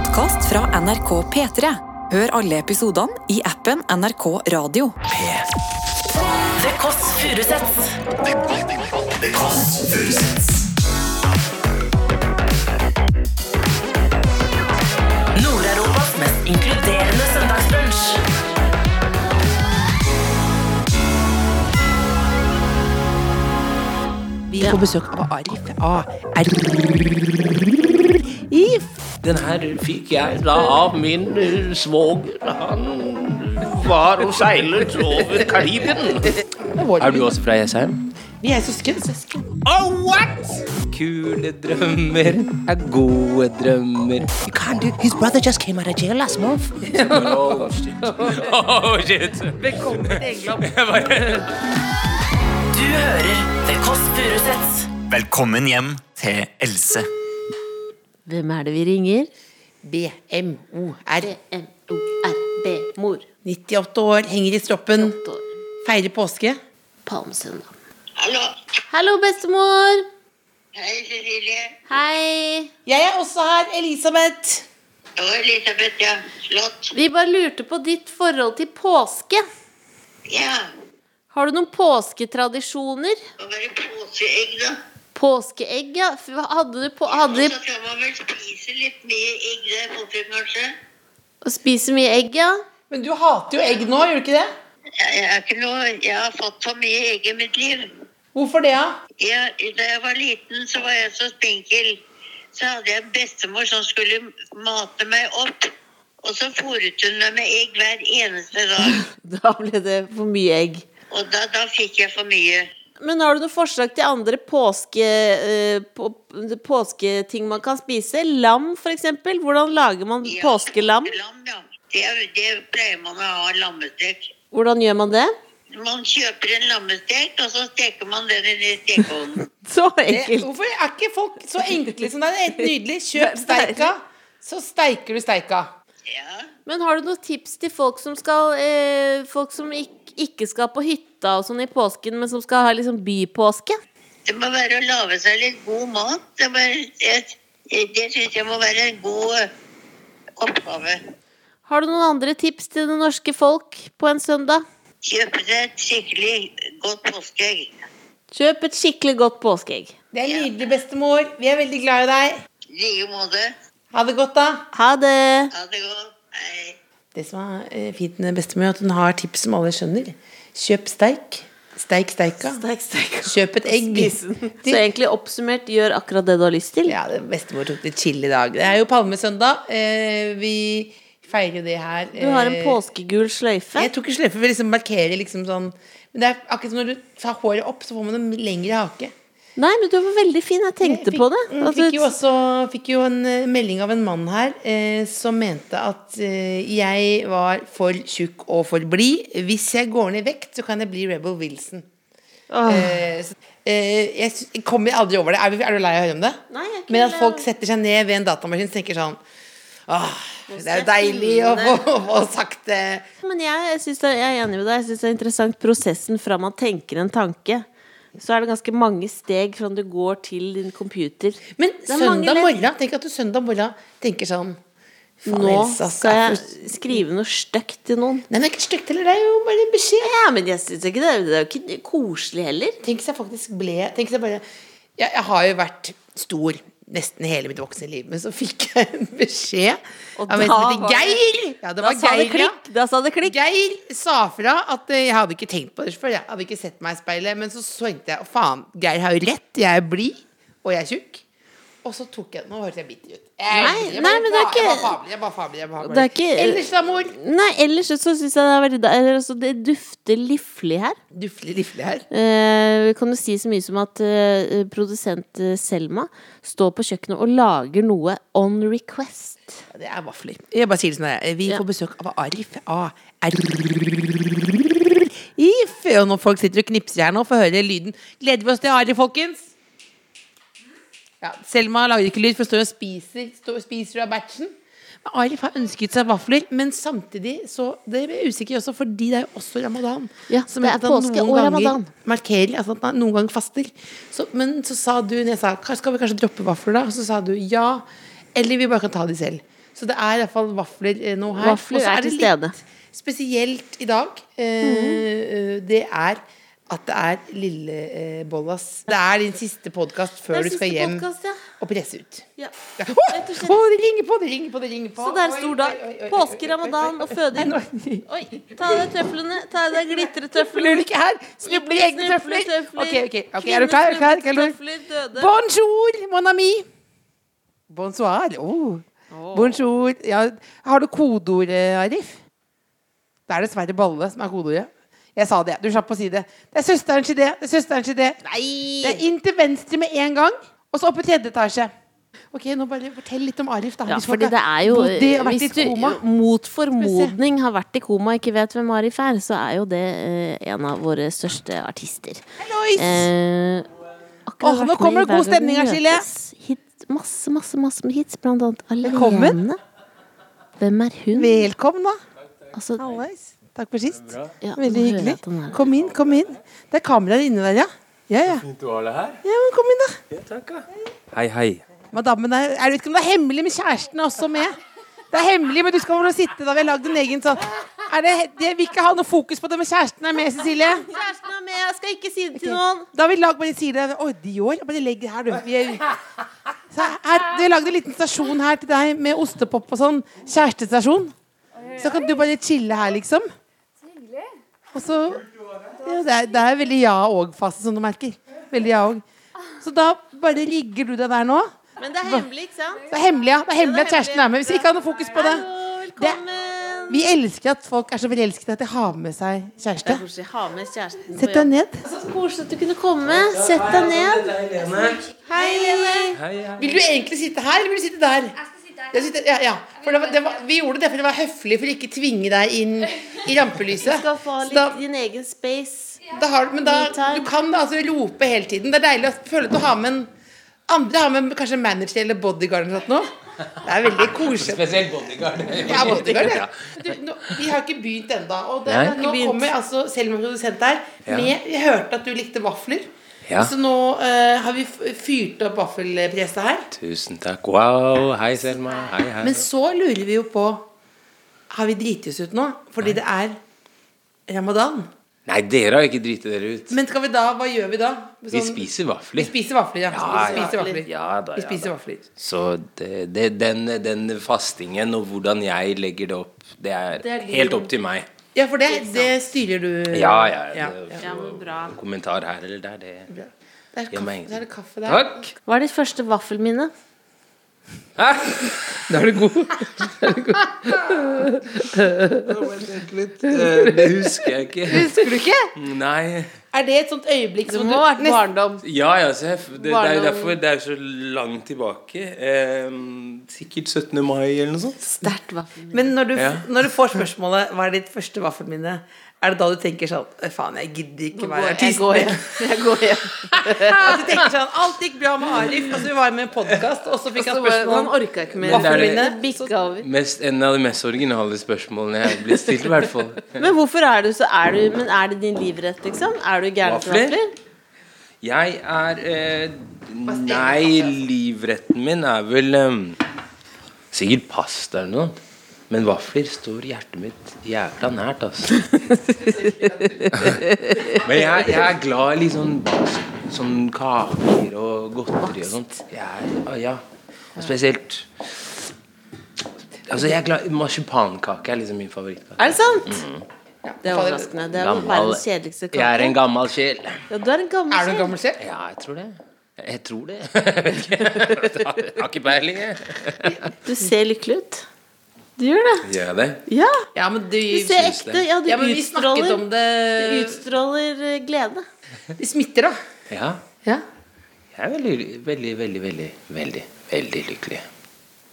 podkast fra NRK P3. Hør alle episodene i appen NRK Radio. The Kåss Furuseths. Nord-Europas mest inkluderende søndagsbrunsj. Vi får besøk av Arif. A. Arif. Den her fikk jeg da av min eh, svoger. Han var og seilet over Karibien. Er du også fra Jessheim? Vi er søsken. Oh, what? Kule drømmer er gode drømmer. You can't do His brother just came out of jail last month. Oh, shit. Oh, shit. Velkommen til England. Du hører The Kåss Furuseths. Velkommen hjem til Else. Hvem er det vi ringer? BMOR. M-O-R-B-mor. 98 år, henger i stroppen, feirer påske. Palmesøndag. Hallo. Hallo, bestemor! Hei, Cecilie. Hei! Jeg er også her, Elisabeth. Og Elisabeth, ja. Flott. Vi bare lurte på ditt forhold til påske. Ja. Har du noen påsketradisjoner? Å være påskeegg, da. Påskeegg, ja. Hva Hadde du på, hadde Og så kan man vel spise litt mye egg der borte, kanskje. Og spise mye egg, ja? Men du hater jo egg nå, gjør du ikke det? Jeg, jeg, er ikke noe, jeg har fått for mye egg i mitt liv. Hvorfor det, da? Ja? da jeg var liten, så var jeg så spinkel. Så hadde jeg en bestemor som skulle mate meg opp. Og så fôret hun meg med egg hver eneste dag. Da ble det for mye egg. Og da, da fikk jeg for mye. Men har du noen forslag til andre påske, eh, på, påsketing man kan spise? Lam, eksempel. Hvordan lager man Ja, påskelam? Lam, ja. Det, det pleier man å ha lammestek. Hvordan gjør man det? Man kjøper en lammestek, og så steker man den i stekeovnen. Så det? enkelt. Hvorfor er ikke folk så enkle som deg? Det er helt nydelig. Kjøp steika, så steiker du steika. Ja. Men har du noen tips til folk som skal eh, Folk som ikke, ikke skal på hytta og sånn i påsken, men som skal ha liksom bypåske? Det må være å lage seg litt god mat. Det, må, det, det syns jeg må være en god eh, oppgave. Har du noen andre tips til det norske folk på en søndag? Kjøpe seg et skikkelig godt påskeegg. Kjøp et skikkelig godt påskeegg. Det er nydelig, bestemor. Vi er veldig glad i deg. I like måte. Ha det godt, da. Ha det! Ha det godt. Hei. Det som er eh, fint med bestemor, er at hun har tips som alle skjønner. Kjøp steik. Steik steika. Steik, steika. Kjøp et egg. Så egentlig oppsummert, gjør akkurat det du har lyst til. Ja, det bestemor tok det chill i dag. Det er jo palmesøndag. Eh, vi feirer det her. Du har en eh, påskegul sløyfe. Jeg tok en sløyfe for å liksom markere liksom sånn Men det er akkurat som når du tar håret opp, så får man en lengre hake. Nei, men du var veldig fin. Jeg tenkte Jeg på det. Jeg Altså, fikk jo også fikk jo en eh, melding av en mann her eh, som mente at eh, jeg var for tjukk og for blid. Hvis jeg går ned i vekt, så kan jeg bli Rebel Wilson. Eh, så, eh, jeg, kommer aldri over det. Er, vi, er du lei av å høre om det? Nei, jeg Men at folk setter seg ned ved en datamaskin og tenker sånn Åh, det er jo deilig å få, få sagt det. Men jeg, synes det, jeg er enig med deg. Jeg syns det er interessant prosessen fra man tenker en tanke. Så er det ganske mange steg fra du går til din computer. Men søndag morgen Tenk at du søndag morgen tenker sånn Nå Elsa, skal jeg for- skrive noe stygt til noen. Nei, det er ikke stygt heller. Det er jo bare en beskjed. Ja, men jeg synes ikke det, det er jo ikke koselig heller. Tenk hvis jeg faktisk ble Tenk hvis jeg bare jeg, jeg har jo vært stor nesten hele mitt voksne liv, men så fikk jeg en beskjed Og av en da som heter var Geir. Ja, det Da var sa det Geir, klikk. Da sa det klikk. Geir sa fra at eh, jeg hadde ikke tenkt på det før. Jeg hadde ikke sett meg i speilet. Men så tenkte jeg faen, Geir har jo rett. Jeg er blid, og jeg er tjukk. Og så tok jeg Nå hørtes jeg bitter ut. Jeg, Nei, jeg nei, men det er Jeg ikke-. Jeg bare fabler. Jeg er ikke- Ellers da, mor? Nei, ellers så syns jeg det er veldig eller, altså, Det dufter liflig her. Duflig liflig her. Eh, vi kan jo si så mye som at eh, produsent eh, Selma står på kjøkkenet og lager noe on request. Det er vafler. Jeg bare sier det som det er. Vi får besøk av Arif. A-R-If. Og når folk sitter og knipser her nå, får høre lyden. Gleder vi oss til Arif, folkens? Ja, Selma lager ikke lyd, for står og spiser, står spiser av batchen. Men Arif har ønsket seg vafler, men samtidig så Det er usikker også, fordi det er jo også ramadan. Ja, Som det er påske og ramadan. Markerer, altså at man noen ganger faster. Så, men så sa du, når jeg sa skal vi kanskje droppe vafler, da? Så sa du ja. Eller vi bare kan ta de selv. Så det er iallfall vafler eh, nå her. Vafler er det til stede. Spesielt i dag. Eh, Det er at det er Lillebollas. Det er din siste podkast før du skal hjem podcast, ja. og presse ut. Ja. Ja. Å, oh, og det ringer på, det ringer på, det ringer på. Så det er en stor dag. Påske, ramadan og føding. oi. Ta av deg tøflene. Ta av deg glitretøfler. Snubler ikke her? Snubler i egne tøfler? Ok, ok, ok, er du klar? Klar? Klar? Bonjour, mon ami. Bonsoir. Oh. Bonjour. Ja, har du kodeord, eh, Arif? Det er dessverre Balle som er kodeordet. Jeg sa det. Du slapp å si det. Det er søsterens idé. Det er søsterens idé. Nei! Det er inn til venstre med en gang, og så opp i tredje etasje. Ok, nå bare Fortell litt om Arif. da Ja, fordi det er jo Hvis du koma. mot formodning har vært i koma og ikke vet hvem Arif er, så er jo det eh, en av våre største artister. Hallois! Eh, oh, Åh, nå kommer det god stemning her, Silje. Hit, masse, masse, masse med hits, blant annet Velkommen. Alene. Hvem er hun? Velkommen, da. Altså, Hallois. Takk for sist. ja, Veldig hyggelig. Kom inn, kom inn. Det er kameraer inne der, ja. Ja, ja. Fint du har det her. ja men kom inn, da. Ja, takk, ja. Hei, hei. Madammen er Jeg vet ikke om det er hemmelig, men kjæresten er også med. Det er hemmelig, men du skal få sitte da. Vi har lagd en egen sånn er det, Jeg vil ikke ha noe fokus på det, men kjæresten er med, Cecilie. Kjæresten er med, jeg skal ikke si det til Ok. noen. Da har vi lagd bare sier det. Oi, Dior. Bare legg det her, du. Vi, er, her, vi har lagd en liten stasjon her til deg med ostepop og sånn. Kjærestestasjon. Så kan du bare chille her, liksom. Og så ja, det, er, det er veldig ja òg-fase, som du merker. Veldig ja òg. Så da bare rigger du deg der nå. Men det er hemmelig, ikke sant? Det er hemmelig, ja. Det er hemmelig at kjæresten er med. Hvis vi ikke har noe fokus på det. det. Vi elsker at folk er så forelsket at de har med seg kjæreste. Sett deg ned. Så koselig at du kunne komme. Sett deg ned. Hei, Lene. Vil du egentlig sitte her, eller vil du sitte der? Jeg sitter, ja, ja. For det var, det var, vi gjorde det for å være høflig, for å ikke tvinge deg inn i rampelyset. Du skal få litt da, din egen space. da har, men da, du kan altså rope hele tiden. Det er deilig å føle at du har med en andre har med kanskje manager eller bodyguard eller noe. Det er veldig koselig. Spesielt bodyguard. Ja, bodyguard, ja. Du, nå, vi har ikke begynt ennå. Og det, nå begynt. kommer altså Selma produsent her med Jeg hørte at du likte vafler. Ja. Så nå eh, har vi fyrt opp vaffelpresset her. Tusen takk. Wow. Hei, Selma. Hei, hei. Men så lurer vi jo på Har vi driti oss ut nå? Fordi det er ramadan. Nei, dere har ikke driti dere ut. Men skal vi da, hva gjør vi da? Vi spiser spiser Vi spiser vafler, ja. Ja, vi spiser ja. vafler. Ja da, Vi spiser vafler. Så det, det, den, den fastingen og hvordan jeg legger det opp, det er, Det er helt opp til meg. Ja, for det, det styrer du. Ja, ja. ja, det- Ja, ja. En kommentar her eller der, det Det er kaffe, det er kaffe der. Takk. Hva er ditt første vaffelminne? Hæ? Da er du god. Eh, Det husker jeg ikke. Husker du ikke? Nei. Er det et sånt øyeblikk som du barndom. Ja, ja, det, det er jo derfor det er så langt tilbake. Eh, sikkert 17. mai eller noe sånt. Sterkt vaffelminne. Men når du, Ja. når du får spørsmålet Hva er ditt første vaffelminne, er det da du tenker sånn Faen, jeg gidder ikke være jeg artist. går hjem. Jeg går hjem. At du tenker sånn Alt gikk bra med Arif, og så vi var med i en podkast, og så fikk jeg spørsmål han orka ikke mer. Er en av de mest originale spørsmålene jeg har blitt stilt, i hvert fall. Men hvorfor er du så er du, Men er det din livrett, liksom? Er du gæren for vafler? Jeg er eh, Nei, livretten min er vel eh, sikkert pasta eller noe. Men vafler står hjertet mitt jævla nært, altså. Men jeg, jeg er glad i litt sånn, sånn kaker og godteri og sånt. Jeg ah, ja. Og spesielt Altså, jeg er glad Marsipankake er liksom min favorittkake. Er det sant? Mm. Det er overraskende. Det er Gammel- verdens kjedeligste Jeg er en gammel sjel. Ja, du er en gammel Er du en gammel sjel? Ja, jeg tror det. Jeg tror det. Jeg vet ikke. Jeg har ikke peiling, jeg. Du ser lykkelig ut. Du gjør det. Gjør jeg det? Ja, Ja, men du, du ser ekte. Ja, du ja, men vi snakket om det Du utstråler eh, glede. Det smitter, da. Ja. Ja. Jeg er veldig, veldig, veldig, veldig, veldig, veldig lykkelig.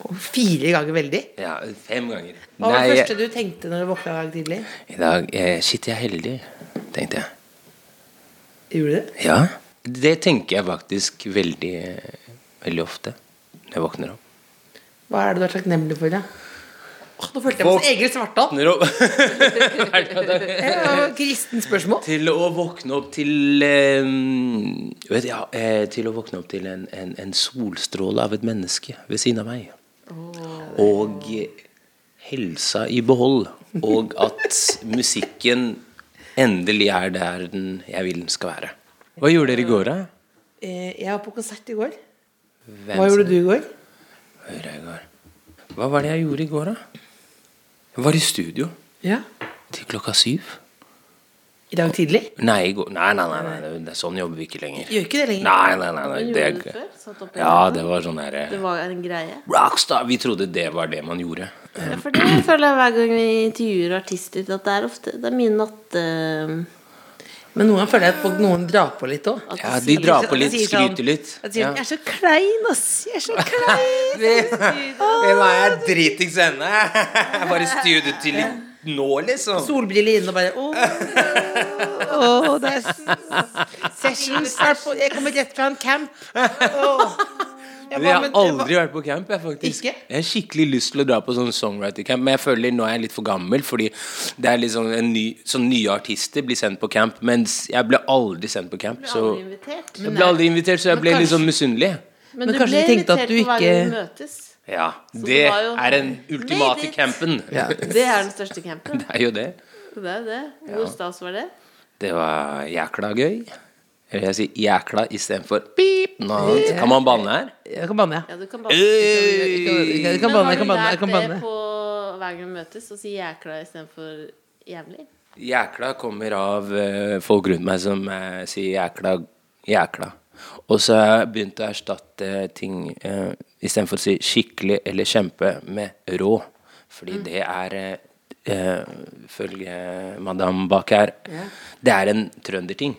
Og fire ganger veldig. Ja, fem ganger. Hva var det første du tenkte når du våkna i dag tidlig? i dag eh, Shit, jeg er heldig, tenkte jeg. Gjorde du det? Ja. Det tenker jeg faktisk veldig, veldig ofte når jeg våkner opp. Hva er det du er takknemlig for, da? Åh, nå følte jeg meg som Egil Svartdal. Kristen spørsmål. Til å våkne opp til um, vet, ja, eh, Til å våkne opp til en, en, en solstråle av et menneske ved siden av meg. Og helsa i behold. Og at musikken endelig er der den jeg vil den skal være. Hva gjorde dere i går, da? Eh, Jeg var på konsert i går. Hvem Hva gjorde du i går? Hva gjorde jeg i går? Hva var det jeg gjorde i går, da? Jeg var i studio Ja. til klokka syv. I dag tidlig? Nei. Nei, nei, nei, nei, sånn jobber vi ikke lenger. Gjør ikke det lenger? Nei, nei, nei, nei det det før? Satt opp Ja, det var sånn derre Det var en greie. Rockstar! Vi trodde det var det man gjorde. Ja, for det føler jeg hver gang vi intervjuer artister, at det er ofte Det er mye natte... eh, Men noen ganger føler jeg at folk, noen drar på litt òg. Ja, de drar på litt, sier sånn- skryter litt. Jeg sier jeg er så klein, ass. Jeg er så klein. Hvem er jeg? Dritings henne! Jeg bare studio til litt nå, liksom. Solbriller inne og bare Å, det er sessions. Jeg kommer rett fra en camp. Åh. Jeg Jeg har aldri vært på camp. Jeg, faktisk. Ikke? jeg har skikkelig lyst til å dra på sånn songwriter-camp, men jeg føler nå er jeg litt for gammel. Fordi det er liksom en ny, sånn nye artister blir sendt på camp, mens jeg ble aldri sendt på camp. Så aldri jeg ble aldri invitert, så jeg ble litt sånn misunnelig. Men, Men du kanskje ble de at invitert du på hver gang vi møtes. Ja, det det jo- er den ultimate campen. Ja. Det er den største campen. Det er jo det. Det er det. Hvor stas var det? Det var jækla gøy. Eller jeg sier jækla istedenfor pip. Nå kan man banne her. Jeg kan banne, ja. Ja, du kan banne. Jeg kan, jeg kan Men banne, har jeg kan banne. Jeg lært det på hver gang vi møtes, å si jækla istedenfor jævlig? Jækla kommer av eh, folk rundt meg som eh, sier jækla, jækla. Og så har jeg begynt å erstatte ting uh, istedenfor å si skikkelig eller kjempe med rå. Fordi det er eh, Følge madam madame bak her Det er en trønderting.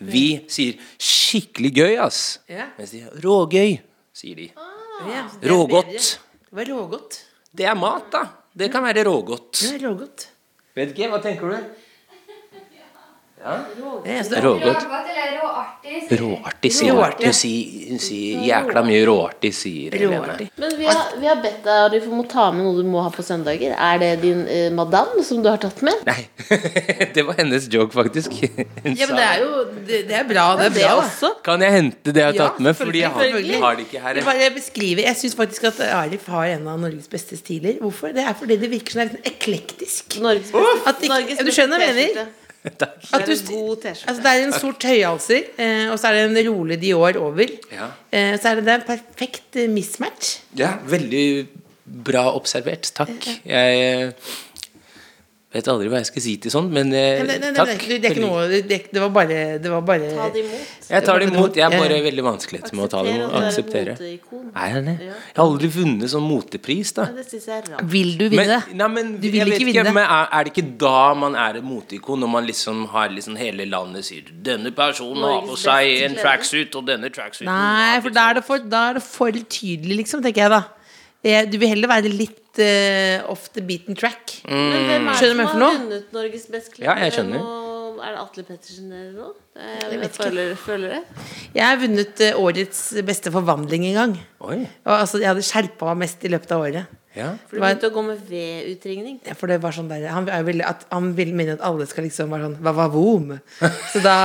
Vi sier 'skikkelig gøy', ass. Ja. Mens de 'rågøy', sier de. Ja, det er Rågodt. bedre. Det var rågodt. Det er mat, da. Det kan være rågodt. Det er rågodt. Vet ikke, hva tenker du? Ja, Rågodt. Råartig? Sier hun. Råartig. Hun sier, jækla mye råartig, sier Helene. Men vi har, vi har bedt deg Arif, om å ta med noe du må ha på søndager. Er det din eh, madame som du har tatt med? Nei, det var hennes joke, faktisk. Hun Ja, men sa det er jo Det, det er bra. Det er bra, også? Kan jeg hente det jeg har Ja, tatt med? Fordi jeg har, selvfølgelig. jeg har det ikke her. Jeg bare beskriver Jeg syns faktisk at Arif har en av Norges beste stiler. Hvorfor? Det er fordi det virker sånn litt eklektisk. Norges beste, At ikke- Norges du skjønner hva jeg mener? T-skjorte. Takk. At Det er en god T-skjorte. altså det er en sort høyhalser, eh, og så er det en rolig Dior over. Ja. Eh, så er det, det er en perfekt mismatch. Ja, veldig bra observert. Takk. Jeg eh, vet aldri hva jeg skal si til sånn, men eh, Nei, nei, nei, takk. det, det noe Det, det var bare Det var bare Ta det imot. Jeg tar det imot. Jeg er bare Ja. veldig vanskelig med å ta det imot. Akseptere er moteikon. Er jeg det? Jeg har aldri vunnet sånn motepris, da. Ja, det synes jeg er rart. Vil du vinne? Men, nei, men Du vil jeg vet ikke ikke, vinne. men er, er det ikke da man er et moteikon? Når man liksom har liksom hele landet sier 'Denne personen har på seg en tracksuit', og denne tracksuiten Nei, for liksom- da er det for, da er det for tydelig, liksom, tenker jeg da. Eh, Du vil heller være litt eh, off the beaten track. Men hvem er det som har vunnet Norges best kledde? Ja, jeg skjønner. Nå Er det Atle Pettersen eller noe? Jeg, Jeg vet ikke. føler, føler det. Jeg har vunnet uh, årets beste forvandling en gang. Oi, Og, altså, jeg hadde skjerpa meg mest i løpet av året. ja. For du begynte å gå med V-utringning. Ja, For det var sånn der Han, ville, at, han ville mene at alle skal liksom være sånn Hva var? Så da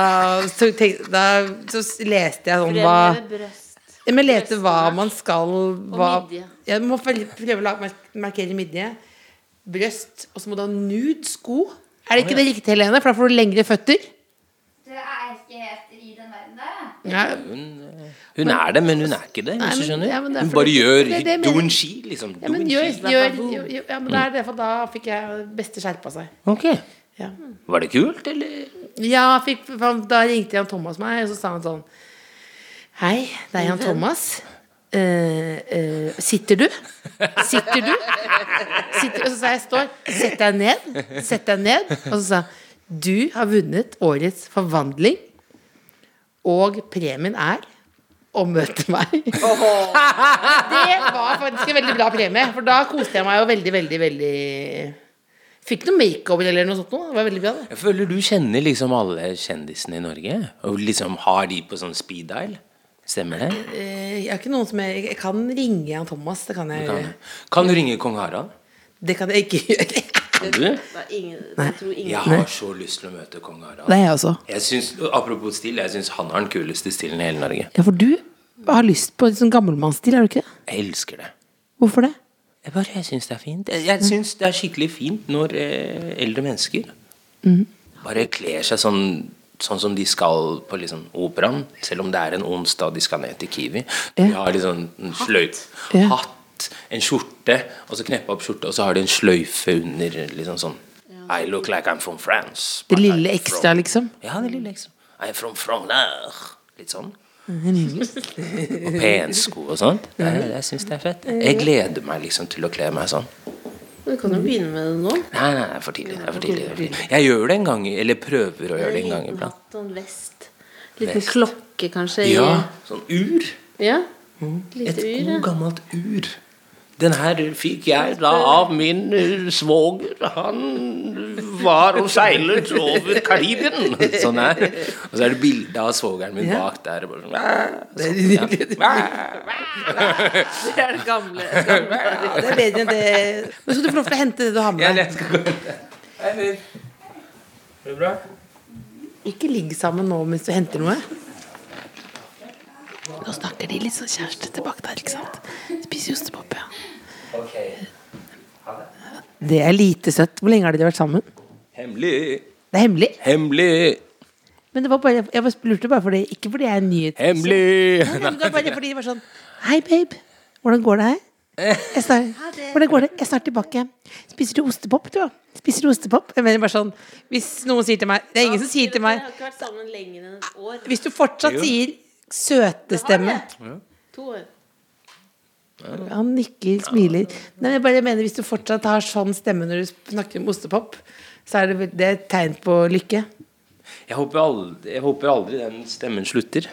så, tenk, da så leste jeg sånn hva Ja, Men lete hva man skal hva, midje. Jeg må prøve å markere midje. Brøst. Og så må du ha nude sko. Er det ikke det riktige, Helene? For da får du lengre føtter. Det er ikke helt i den verden det. Ja, Hun er det, men hun er ikke det. Nei, men- skjønner ja, men det Hun bare gjør jeg doen ski, liksom. ja men gjør, gjør, gjør, Ja, men det er det, for da fikk jeg beste skjerpa seg. Ok. Ja. Var det kult, eller? Ja, fikk, da ringte Jan Thomas meg, og så sa han sånn Hei, det er Jan Thomas. Uh, uh, sitter du? Sitter du? Sitter, og så sa jeg står. Sett deg ned. Sett deg ned. Og så sa du har vunnet årets forvandling, og premien er å møte meg. Det var faktisk en veldig bra premie, for da koste jeg meg jo veldig, veldig, veldig Fikk noe makeover eller noe sånt noe. Det var veldig bra, det. Jeg føler du kjenner liksom alle kjendisene i Norge, og liksom har de på sånn speed dial. Stemmer det? Eh, Jeg er ikke noen som jeg, jeg kan ringe Jan Thomas. Det kan jeg Kan, kan du ringe kong Harald? Det kan jeg ikke gjøre. Kan du? Er jeg Jeg har så lyst til å møte kong Harald. Er jeg også. Jeg synes, apropos stil, jeg syns han har den kuleste stilen i hele Norge. Ja, for du har lyst på en sånn gammelmannsstil, har du ikke det? Jeg elsker det. Hvorfor det? Jeg bare jeg syns det er fint. Jeg, syns det er skikkelig fint når eh, eldre mennesker bare kler seg sånn Sånn som de skal på liksom operaen, selv om det er en onsdag de skal ned til Kiwi. De har liksom en sløyf, Ja. hatt, en skjorte, og så kneppa opp skjorte, og så har de en sløyfe under. liksom sånn I look like I'm from France. Det lille ekstra, from- liksom. Ja, det lille ekstra. I'm from Frogner. Litt sånn. og pensko og sånt. Jeg, jeg syns det er fett. Jeg gleder meg liksom til å kle meg sånn. Du kan jo begynne med det nå. Nei, nei, det er for tidlig. Det er for tidlig. Jeg gjør det en gang, eller prøver å gjøre det en gang iblant. En vest. Liten Vest. klokke, kanskje. Ja, sånn ur. ja. Et ur, ur, god, ja. gammelt ur. Den her fikk jeg da av min eh, svoger. Han var og seilet over Karibien. Sånn her. Og så er det bilde av svogeren min bak der. og Bare sånn, sånn, ja. Det er det gamle. Det er bedre enn det Nå skal du få lov til å hente det du har med Ja, det skal gå Går det bra? Ikke ligg sammen nå mens du henter noe. Nå snakker de litt sånn kjærestete bak der, ikke sant? Spiser ostepop, ja. Det er lite søtt. Hvor lenge har dere vært sammen? Hemmelig. Det er hemmelig. Hemmelig. Men det var bare, jeg lurte bare fordi Ikke fordi jeg er nyhet... Hemmelig. Nei, men det var bare fordi det var sånn Hei, babe. Hvordan går det her? Jeg snart, hvordan går det? Jeg er snart tilbake. Spiser du ostepop, du? Spiser du ostepop? Jeg mener bare sånn Hvis noen sier til meg Det er ingen som sier til meg Jeg har ikke vært sammen lenger enn et år. Hvis du fortsatt sier søtestemme To år. Han nikker, smiler. Nei, jeg bare mener Hvis du fortsatt har sånn stemme når du snakker om ostepop, så er det, det er et tegn på lykke. Jeg håper, aldri, jeg håper aldri den stemmen slutter.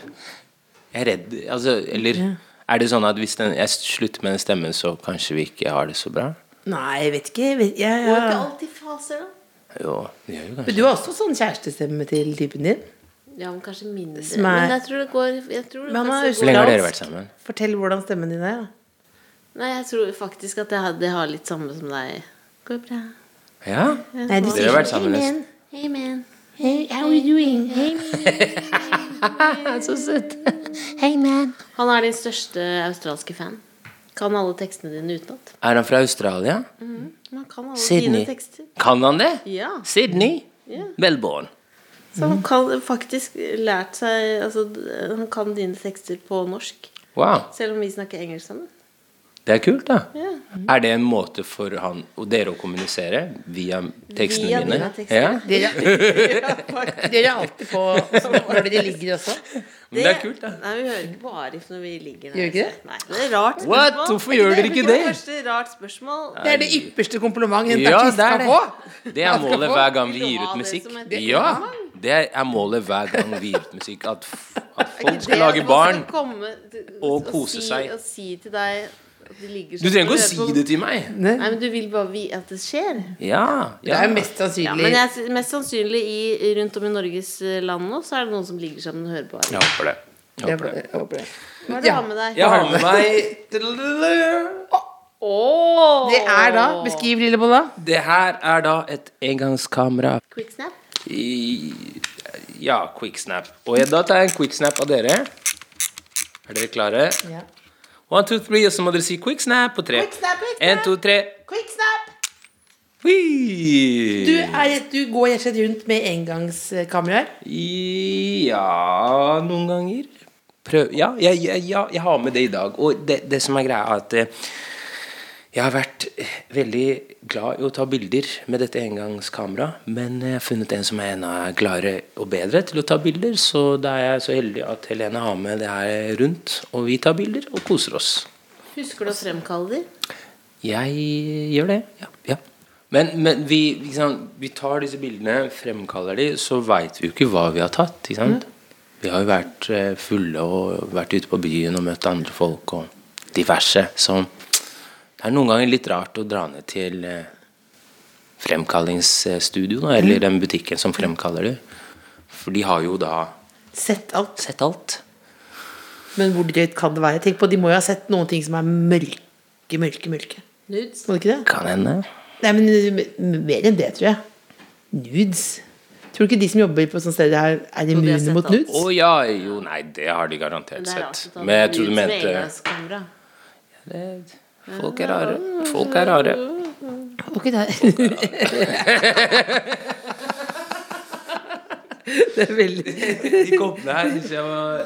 Jeg er redd altså, Eller er det sånn at hvis den, jeg slutter med den stemmen, så kanskje vi ikke har det så bra? Nei, jeg vet ikke. Jeg vet, ja, Det er ikke alltid faser, da. Jo, det gjør jo Men du har også sånn kjærestestemme til typen din. Ja, men kanskje mindre. Er- Men jeg tror det går jeg tror det Men han er Hvor lenge har dere vært sammen? Fortell hvordan stemmen din er. da. Nei, jeg tror faktisk at jeg har, det har litt samme som deg. Går bra. Ja? Nei, du Dere har vært sammen Hey, man. Hey, man. Hey, how are you doing? Hey, man. Så søt. Hey, man. Han er din største australske fan. Kan alle tekstene dine utenat. Er han fra Australia? Han kan alle Sydney. dine tekster. Kan han det? Ja. Sydney? Yeah. Melbourne. Så han kan faktisk lært seg Altså, han kan dine tekster på norsk. Wow, Selv om vi snakker engelsk sammen. det er kult, da. Ja. Er det en måte for han og dere å kommunisere via tekstene Via mine? dine tekster. Ja? Dere, dere er alltid på når dere ligger også. Men det er kult, da. Nei, vi hører ikke på Arif når vi ligger der. Gjør ikke det? Nei, det er rart spørsmål. What? Hvorfor gjør dere ikke det? Første rart spørsmål. Det er det ypperste kompliment en artist det er kan få. det. Det er målet hver gang vi gir ut det musikk. Ja, det er målet hver gang vi gir ut musikk. At, at folk skal lage barn. og kose si, seg. Og si til deg Du trenger ikke å si det til meg. Nei, men du vil bare vi at det skjer. Ja. Det er mest sannsynlig Ja, men jeg, mest sannsynlig i, rundt om i Norges eh, land nå, så er det noen som ligger sammen og hører på. Jeg håper det. Jeg håper det. jeg håper det. Hva er det du Ja. har med deg? Jeg har med meg oh. Det er da Beskriv, Lillebolla. Det her er da et engangskamera. Quicksnap. I, ja, quicksnap. Og da tar jeg en quicksnap av dere. Er dere klare? Ja. One, two, three, og så må dere si quicksnap på tre. Quicksnap, quicksnap. En, to, tre. Quick snap! Du, er, du går rett rundt med engangskameraer. Ja, noen ganger. Prøv Ja, jeg, jeg, jeg, jeg har med det i dag. Og det, det som er greia, er at eh, jeg har vært eh, veldig glad i å ta bilder med dette engangskameraet. Men jeg har funnet en som er enda gladere og bedre til å ta bilder. Så da er jeg så heldig at Helene har med det her rundt, og vi tar bilder og koser oss. Husker du å fremkalle de? Jeg gjør det, ja. ja. Men, men vi, liksom, vi tar disse bildene, fremkaller de, så veit vi jo ikke hva vi har tatt. Ikke sant? Vi har jo vært eh, fulle og vært ute på byen og møtt andre folk og diverse. Så det er noen ganger litt rart å dra ned til eh, fremkallingsstudio, da, eller den butikken som fremkaller det. For de har jo da Sett alt. sett alt. Men hvor drøyt kan det være? Tenk på, De må jo ha sett noen ting som er mørke, mørke, mørke. Nudes? Må det ikke det? Kan hende. Nei, men mer enn det, tror jeg. Nudes. Tror du ikke de som jobber på sånne steder her, er de immune mot nudes? Å ja, jo, nei, det har de garantert er sett. Men jeg tror du mente ja, det, Folk er rare. Folk er rare. Ok, er Det er veldig De koppene her syns jeg var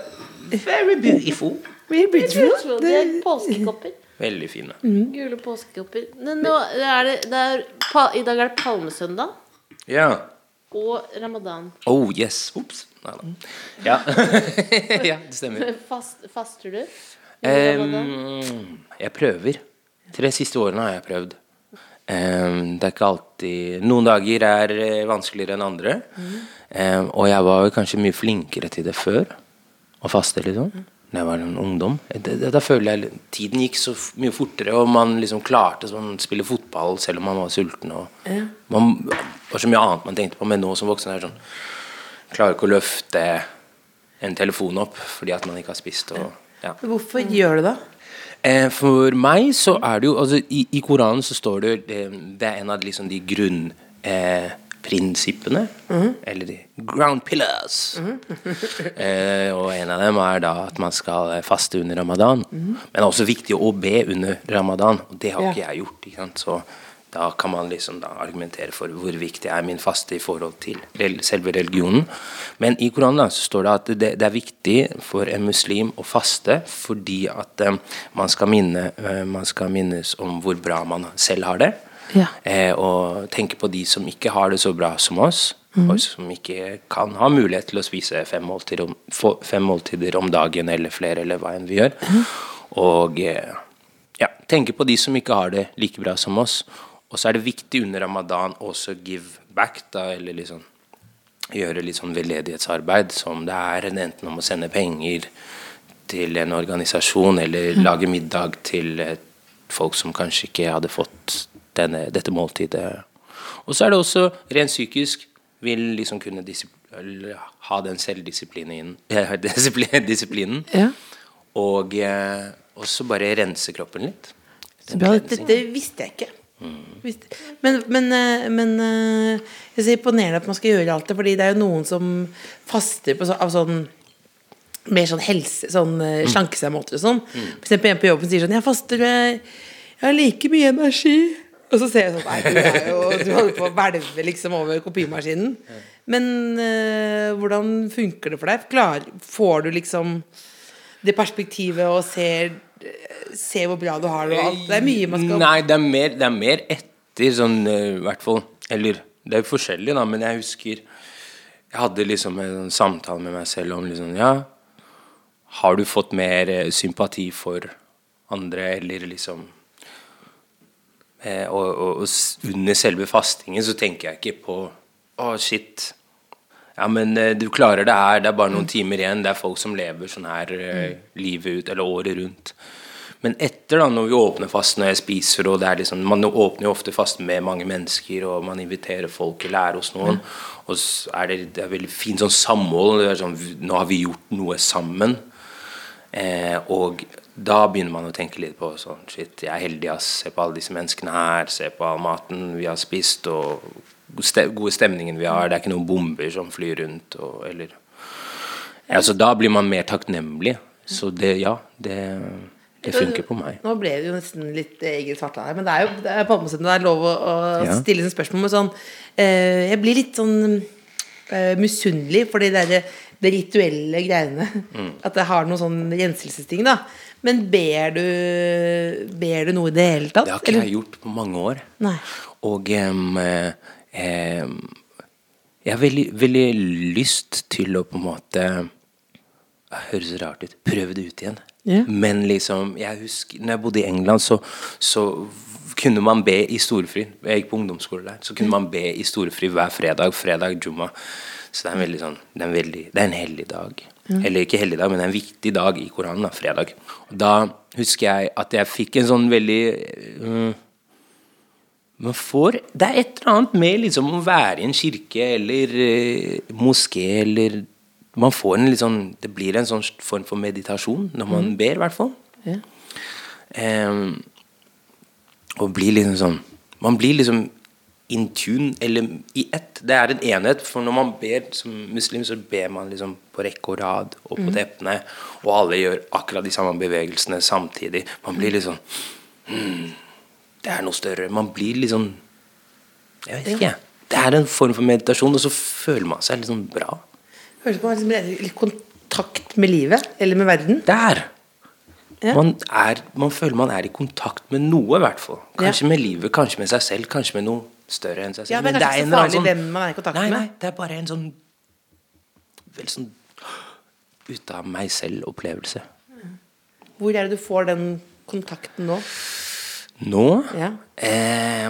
very beautiful. beautiful. Det er påskekopper. Veldig fine. Gule påskekopper. Men nå er det, det er, I dag er det palmesøndag Ja. og ramadan. Oh yes. Ops. Nei da. Ja. ja, det stemmer. Fast, faster du? Em, jeg prøver. Tre siste årene har jeg prøvd. Um, det er ikke alltid Noen dager er eh, vanskeligere enn andre. Em, og jeg var kanskje mye flinkere til det før. Å faste, liksom. Da jeg var en ungdom. Det, det, da føler jeg Tiden gikk så mye fortere, og man liksom klarte å spille fotball selv om man var sulten. Og man, det var så mye annet man tenkte på, men nå som voksen er det sånn Klarer ikke å løfte en telefon opp fordi at man ikke har spist. Og, ja. Hvorfor gjør du det? Eh, For meg så er det jo altså, i, I Koranen så står det Det er en av liksom de grunnprinsippene. Eh, prinsippene, Eller de ground pillars. eh, og en av dem er da at man skal eh, faste under ramadan. Men det er også viktig å be under ramadan, og det har Ja. ikke jeg gjort. Ikke sant? Så da kan man liksom da argumentere for hvor viktig er min faste i forhold til selve religionen. Men i Koranen så står det at det, det er viktig for en muslim å faste fordi at eh, man, skal minne, eh, man skal minnes om hvor bra man selv har det. Ja. Eh, og tenke på de som ikke har det så bra som oss, og som ikke kan ha mulighet til å spise fem måltider om, fem måltider om dagen eller flere, eller hva enn vi gjør. Og eh, ja, tenke på de som ikke har det like bra som oss. Og så er det viktig under ramadan også give back, da, eller liksom gjøre litt sånn veldedighetsarbeid, som det er enten om å sende penger til en organisasjon, eller lage middag til folk som kanskje ikke hadde fått denne, dette måltidet. Og så er det også rent psykisk vil liksom kunne eller ha den selvdisiplinen disiplin- disiplinen. Ja. Og eh, også bare rense kroppen litt. Så bra, dette visste jeg ikke. Men, men, eh, men eh, jeg er imponerende at man skal gjøre alt det, fordi det er jo noen som faster på så, av sånn mer sånn helse, sånn eh, slanke seg-måter og sånn. For eksempel en på jobben sier sånn 'Jeg faster, jeg, jeg har like mye energi'. Og så ser jeg sånn Nei, du er jo Du holder på å hvelve liksom over kopimaskinen. Men øh, hvordan funker det for deg? Klar, får du liksom det perspektivet og ser, ser hvor bra du har det og alt? Det er mye man skal Nei, det er mer, det er mer etter, sånn eh, i hvert fall. Eller det er jo forskjellig, da, men jeg husker Jeg hadde liksom en sånn samtale med meg selv om liksom Ja, har du fått mer eh, sympati for andre, eller liksom eh, og, og, og under selve fastingen så tenker jeg ikke på Å, shit. Ja, men eh, du klarer det her. Det er bare noen timer igjen. Det er folk som lever sånn her eh, livet ut, eller året rundt. Men etter, da, når vi åpner fasten og jeg spiser, og det er liksom Man åpner jo ofte fasten med mange mennesker, og man inviterer folk til lære hos noen. Og så er det, det er veldig fint sånn samhold. Det er sånn, nå har vi gjort noe sammen. Eh, og da begynner man å tenke litt på sånn Shit, jeg er heldig, ass. Se på alle disse menneskene her. Se på all maten vi har spist, og gode stemningen vi har. Det er ikke noen bomber som flyr rundt, og, eller ja, Så da blir man mer takknemlig. Så det, ja, det, det funker på meg. Nå ble det jo nesten litt Egil Svartland her, men det er jo det er palmesøndag. Det er lov å, å Ja. stille sånne spørsmål. med sånn, eh, jeg blir litt sånn eh, misunnelig for de der, det rituelle greiene. Mm. At det har noen sånn renselsesting, da. Men ber du, ber du noe i det hele tatt? Det har ikke eller? jeg gjort på mange år. Nei. Og um, um, jeg har veldig, veldig lyst til å på en måte Det høres rart ut. Prøve det ut igjen. Ja. Men liksom jeg husker når jeg bodde i England, så, så kunne man be i storefri. Jeg gikk på ungdomsskole der. Så kunne man be i storefri hver fredag. Fredag jumma. Så det er en veldig sånn Det er en, veldig, det er en hellig dag. Eller ikke hellig dag, men det er en viktig dag i Koranen. da, Fredag. Og da husker jeg at jeg fikk en sånn veldig uh, man får, Det er et eller annet med liksom å være i en kirke eller uh, moské eller Man får en litt sånn Det blir en sånn form for meditasjon når man ber, i hvert fall. Ja. Um, og blir liksom sånn Man blir liksom in tune, eller i ett. Det er en enhet. For når man ber som muslim, så ber man liksom på rekke og rad og på teppene. Og alle gjør akkurat de samme bevegelsene samtidig. Man blir liksom hmm, Det er noe større. Man blir sånn Jeg vet ikke. Det er en form for meditasjon, og så føler man seg sånn bra. Ut som man liksom litt kontakt med livet, eller med verden. Der! Ja. Man, er, man føler man er i kontakt med noe, i hvert fall. Kanskje Ja. med livet, kanskje med seg selv, kanskje med noe større enn seg selv. Ja, det er Men kanskje er ikke så farlig sånn, hvem man er i kontakt nei, med. Nei, det er bare en sånn Vel sånn ut av meg selv-opplevelse. Hvor er det du får den kontakten nå? Nå Ja. Eh,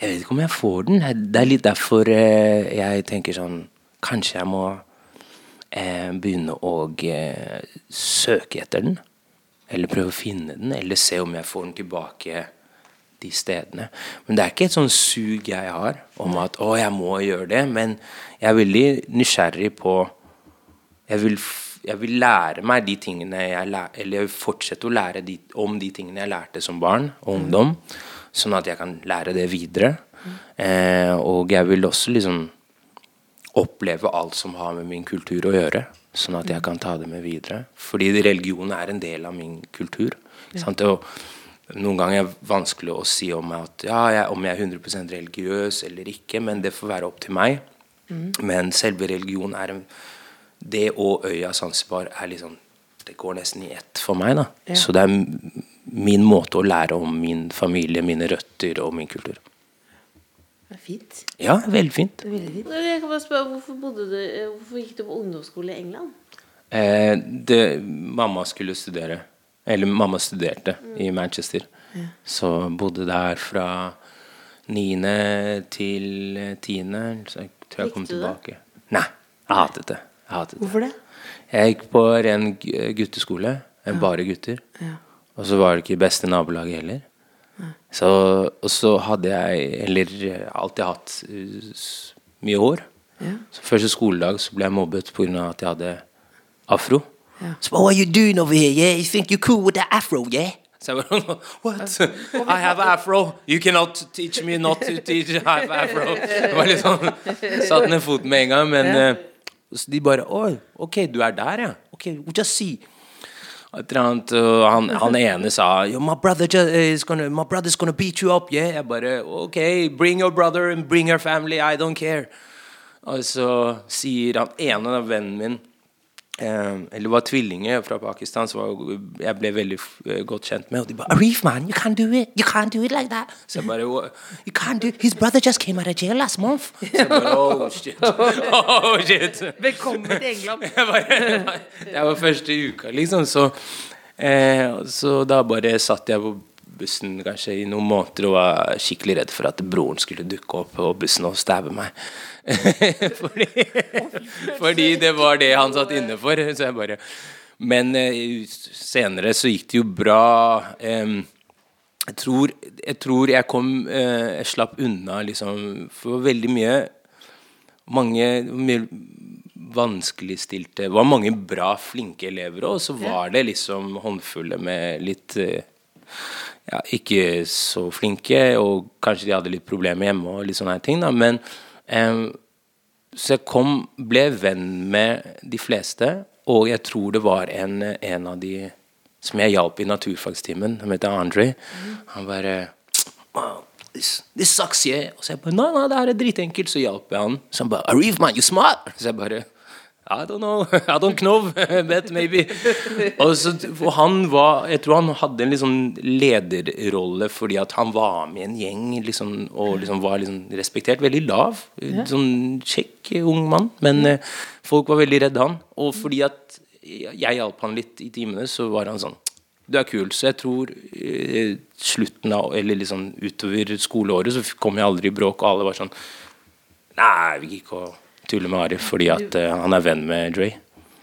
Jeg vet ikke om jeg får den. Det er litt derfor eh, jeg tenker sånn Kanskje jeg må begynne å eh, søke etter den. Eller prøve å finne den, eller se om jeg får den tilbake de stedene. Men det er ikke et sånn sug jeg har om at å, jeg må gjøre det. Men jeg er veldig nysgjerrig på jeg vil, jeg vil lære meg de tingene jeg lær, Eller jeg vil fortsette å lære de, om de tingene jeg lærte som barn og ungdom. Sånn at jeg kan lære det videre. Eh, og jeg vil også liksom oppleve alt som har med min kultur å gjøre. Sånn at jeg kan ta det med videre. Fordi religion er en del av min kultur. Ja. Noen ganger er det vanskelig å si om, at, ja, jeg, om jeg er 100% religiøs eller ikke, men det får være opp til meg. Men selve religion er en Det og øya Zanzibar er liksom Det går nesten i ett for meg, da. Så det er min måte å lære om min familie, mine røtter og min kultur. Det er fint. Ja, veldig fint. Jeg kan bare spørre, hvorfor, bodde du, eh, hvorfor gikk du på ungdomsskole i England? Eh, det, mamma skulle studere. Eller mamma studerte i Manchester. Så bodde der fra niende til tiende. Så jeg tror jeg kom tilbake. du det? Nei, jeg hatet det. Jeg hatet det. Hvorfor det? Jeg gikk på ren gutteskole. Bare gutter. Og så var det ikke beste nabolaget heller. Så, og så hadde jeg Eller alltid hatt mye hår. Så Første skoledag så ble jeg mobbet pga. at jeg hadde afro. Så So, what are you doing over here? Yeah, you think you're cool with that afro, yeah? Så jeg bare, what? I have afro. You cannot teach me not to teach I have afro. Det var litt sånn, Satt ned foten med en gang, men eh, så de bare, oi, ok, du er der, ja. Ok, just see. Annet, og han, han ene sa Yo, my brother is gonna, my brother's gonna beat you up, yeah? Jeg bare Ok, bring your brother and bring your family, I don't care. Og så sier han ene av vennen min eh, Eller var tvillinger fra Pakistan, som jeg ble veldig eh, godt kjent med. Og de bare Arif, man, you can't do it. You can't do it like that. Så jeg bare You can't do His brother just came out of jail last month. Så jeg bare Oh, shit. Oh, shit. Velkommen til England. Det var første uka, liksom. Så, eh, så da bare satt jeg på bussen kanskje i noen måneder og var skikkelig redd for at broren skulle dukke opp på bussen og stabbe meg. fordi, fordi det var det han satt inne for. Så jeg bare Men eh, senere så gikk det jo bra. Jeg tror, jeg tror jeg kom eh, Jeg slapp unna, liksom. For veldig mye mange vanskeligstilte Det var mange bra, flinke elever òg, så var det liksom håndfulle med litt eh, ja, ikke så flinke, og kanskje de hadde litt problemer hjemme og litt sånne ting, da. Men um, så jeg kom, ble venn med de fleste, og jeg tror det var en, en av de som jeg hjalp i naturfagstimen, som heter Andre. Han bare this, this sucks, yeah. Og så jeg bare Nei, nei, det her er dritenkelt. Så hjalp jeg han. Så han bare Arif, man, you smart. Så jeg bare I don't know. I don't know. But maybe. Og han var Jeg tror han hadde en liksom lederrolle fordi at han var med i en gjeng liksom, og liksom var liksom respektert. Veldig lav. Sånn kjekk ung mann. Men eh, folk var veldig redde han. Og fordi at jeg hjalp han litt i timene, så var han sånn du er kul. Så jeg tror eh, slutten av Eller liksom utover skoleåret så kom jeg aldri i bråk, og alle var sånn Nei, vi gikk ikke å tulle med Arif fordi at uh, han er venn med Dre.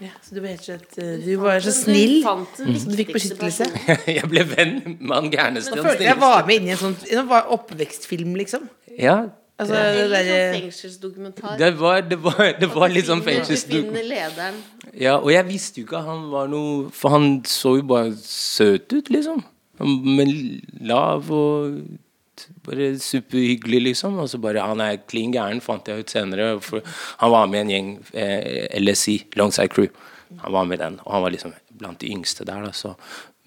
Ja, så du var rett og slett Du var så snill, fant den så du fikk beskyttelse. jeg ble venn med han gærneste. Jeg følte jeg var med inn i en sånn en oppvekstfilm, liksom. Ja, Altså, det det, sånn fengselsdokumentar. det var, det var, det var litt sånn lederen. Ja, og jeg visste jo ikke at han var noe For han så jo bare søt ut, liksom. Men lav og bare superhyggelig, liksom. Og så bare Han er klin gæren, fant jeg ut senere. Han var med en gjeng, eh, LSI, Longside Crew. Han var med den, og han var liksom blant de yngste der, da. Så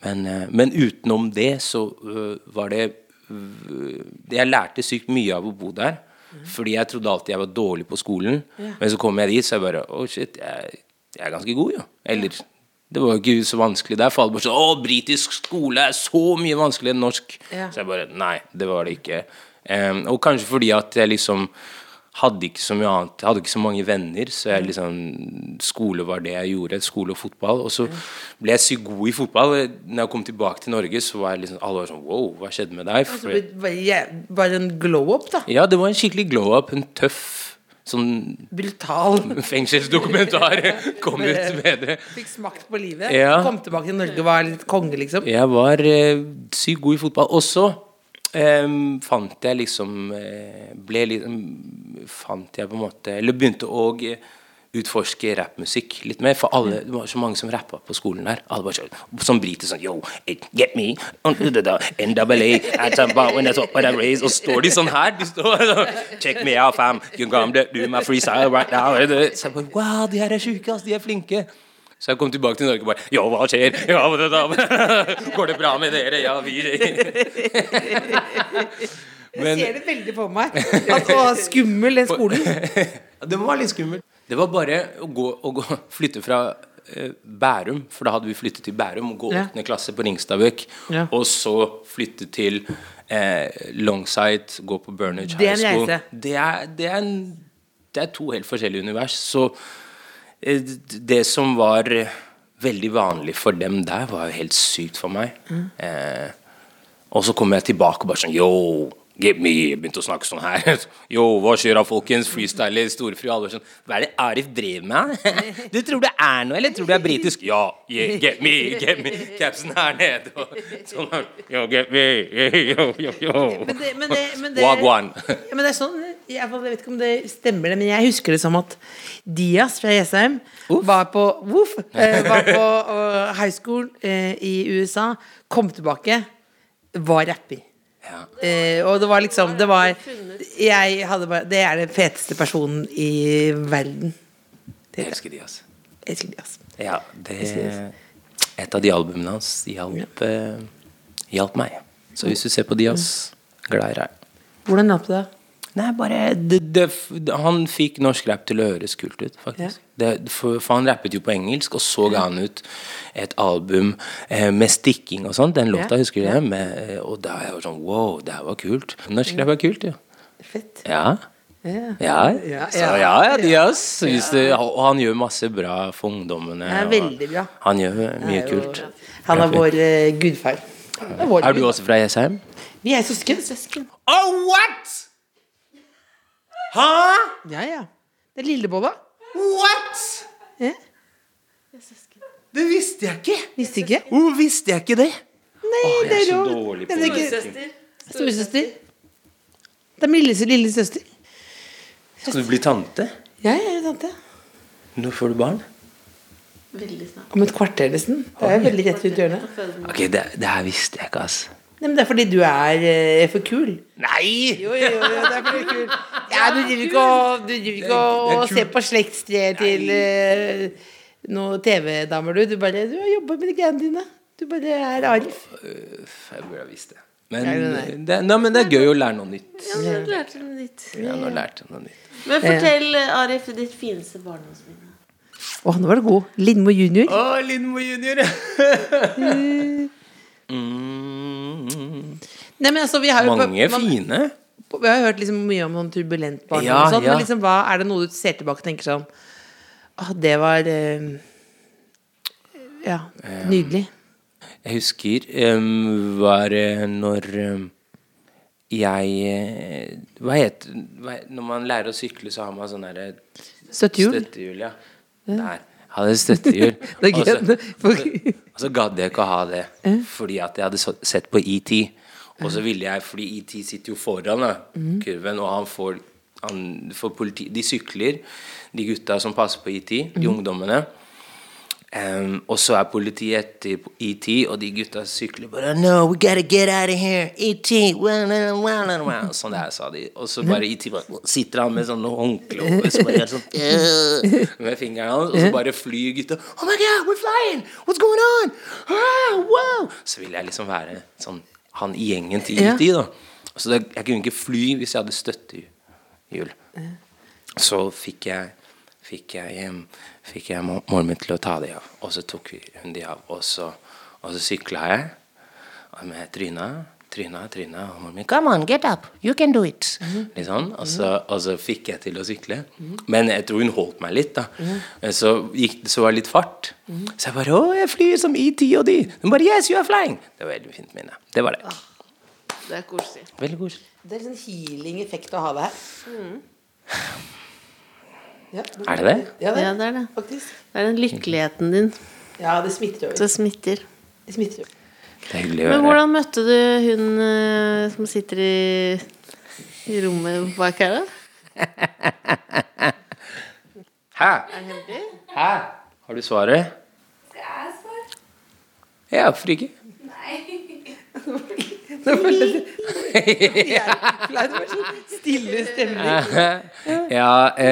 Men, eh, men utenom det så uh, var det uh, Jeg lærte sykt mye av å bo der. Fordi jeg trodde alltid jeg var dårlig på skolen. Men så kom jeg dit, så jeg bare Å, shit, jeg, jeg er ganske god, jo. Eller det var jo ikke så vanskelig der. For alle bare sånn Å, britisk skole er så mye vanskeligere enn norsk. Ja. Så jeg bare Nei, det var det ikke. Um, og kanskje fordi at jeg liksom hadde ikke så mye annet Jeg hadde ikke så mange venner, så jeg liksom skole var det jeg gjorde. Skole og fotball. Og så ble jeg sykt god i fotball. Når jeg kom tilbake til Norge, så var jeg liksom alle var sånn Wow, hva skjedde med deg? Så For, det Bare, jæv- bare en glow-up, da. ja, det var en skikkelig glow-up. En tøff sånn Brutal. fengselsdokumentar kom ut med det. Fikk smakt på livet. Ja. Kom tilbake til Norge og var litt konge, liksom. Jeg var eh, sykt god i fotball. Og så eh, fant jeg liksom eh, Ble liksom Fant jeg på en måte Eller begynte å utforske rappmusikk litt mer. For alle, det var så mange som rappa på skolen der. Alle var sånn, som briter sånn Yo, get me NAA. Og står de sånn her. De står Check me out, fam. You to do my freestyle right now. Så jeg bare Wow, de her er sjuke, ass. De er flinke. Så jeg kom tilbake til Norge og bare Ja, hva skjer? Ja, det da? Går det bra med dere? Ja, vi Jeg ser det veldig på meg. At å, skummel, den skolen. Det var litt skummelt. Det var bare å, gå, å gå, flytte fra eh, Bærum, for da hadde vi flyttet til Bærum, gå Ja. klasse på Ringstadbøk, Ja. og så flytte til eh, Longside, gå på Burnage High School. Det er, det, er en, det er to helt forskjellige univers. Så eh, det som var eh, veldig vanlig for dem der, var jo helt sykt for meg. Mm. Eh, og så kom jeg tilbake og bare sånn Yo, get me begynte å snakke sånn her. Yo, hva skjer'a, folkens? Freestyler, storefri. Alle sånn Hva er det Arif driver med? Du tror det er noe, eller tror du er britisk? Ja, yeah, get me, get me. Capsen her nede. Og sånn. Yo, get me. Yo, yo, yo. Men det, men det, men det, Wagwan. Ja, men det er sånn jeg, vet ikke om det stemmer, det, men jeg husker det som at Diaz fra Jessheim var på, Woof, eh, var på eh, high school eh, i USA, kom tilbake, var rapper. Ja. Eh, og det var liksom Det var Jeg hadde bare Det er den feteste personen i verden. Jeg elsker de, altså. Jeg elsker Diaz. Ja, det Et av de albumene hans hjalp, eh, hjalp meg. Så hvis du ser på Dias, glad i deg. Hvordan hjalp det deg? Nei, bare det, det, Han fikk norsk rap til å høres kult ut, faktisk. Det, for, for han rappet jo på engelsk, og så ga han ut et album eh, med stikking og sånn. Den låta, Ja, husker du det? Med, eh, og da jeg var sånn Wow, det her var kult. Norsk rap er kult, ja. Fett. Ja. Ja. Ja, Ja, så ja. ja, ja det, og han gjør masse bra for ungdommene. Ja, og veldig bra. Han gjør mye jo- kult. Han er vår uh, gudfar. Er, vår Er du også fra Jessheim? Vi er søsken. Oh, what?! Hæ? Ja, ja. Det er Lillebolla. What?! Ja. Det visste jeg ikke! Visste ikke? Hvorfor visste jeg ikke det? Nei, Åh, jeg det er så lov. dårlig på Det er. Storesøster. Det er min lille, lille søster. Skal du bli tante? Ja, jeg er tante. Når får du barn? Veldig snart. Om et kvarter, nesten. Det er veldig rett rundt hjørnet. Ok, det, det her visste jeg ikke, ass. Nei, men Det er fordi du er er for kul. Nei! Jo, jo, jo, det er fordi du er kul. Ja, du driver ikke og, du driver ikke og, Det er og ser på slektstreet til uh, noen TV-damer, du. Du bare Du har jobba med de greiene dine. Du bare er Arif. Jeg burde ha visst det. Men, nei. Det, nei, men det er gøy å lære noe nytt. Ja, du lærte noe nytt. Ja, nå lærte jeg noe nytt. Men fortell, Arif, ditt fineste barndomsminne. Å, nå var du god. Lindmo junior. Å, Lindmo junior! mm, Nei, men altså, vi har jo mange man- fine. Vi har hørt liksom mye om sånn turbulent barndom Ja, og sånn, ja. men liksom, hva, er det noe du ser tilbake og tenker sånn ah, det var eh, Ja, nydelig. Jeg husker um, var eh, når um, jeg eh, Hva heter hva, Når man lærer å sykle, så har man sånn derre Støttehjul. Støttehjul, ja. Der. Hadde støttehjul. Det er gøy. Og så gadd jeg ikke å ha det, fordi at jeg hadde sett på ET. Og så ville jeg, fordi ET sitter jo foran da, kurven, og han får, han får politi De sykler, de gutta som passer på ET, de ungdommene. Em, og så er politiet etter ET, og de gutta sykler bare No, we gotta get out of here. ET. Sånn det. Sånn der sa de. Og så bare ET bare sitter han med sånne håndkle over, så bare sånn «Øh», med fingeren hans, og så bare flyr gutta. Oh my god, we're flying! What's going on? Ah, wow! Så vil jeg liksom være sånn han i gjengen til ET, da. Så det, jeg kunne ikke fly hvis jeg hadde støttehjul. Så fikk jeg Fikk jeg, fikk jeg mo- moren min til å ta de av, og så tok hun de av. Og så, og så sykla jeg med tryna, tryna, tryna. Og moren min 'Come on, get up. You can do it.' Litt sånn. Og så, og så fikk jeg til å sykle. Men jeg tror hun holdt meg litt, da. Men Så, gikk, så var det litt fart. Så jeg bare 'Å, jeg flyr som ET og de'. Hun bare 'Yes, you are flying'. Det var veldig fint minne. Det var det. Det er koselig. Veldig koselig. Det er en healing effekt å ha det her. Ja, Er det det? Ja, det, Ja, det er det. faktisk. Det er den lykkeligheten din. Ja, det smitter over. Det smitter. Det smitter over. Det er hyggelig å Men hvordan møtte du hun eh, som sitter i, i rommet bak her, da? Hæ? Er? Hæ? Har du svaret? Skal jeg svare? Ja, hvorfor ikke? Nei. Sånn stille stemning. Ja,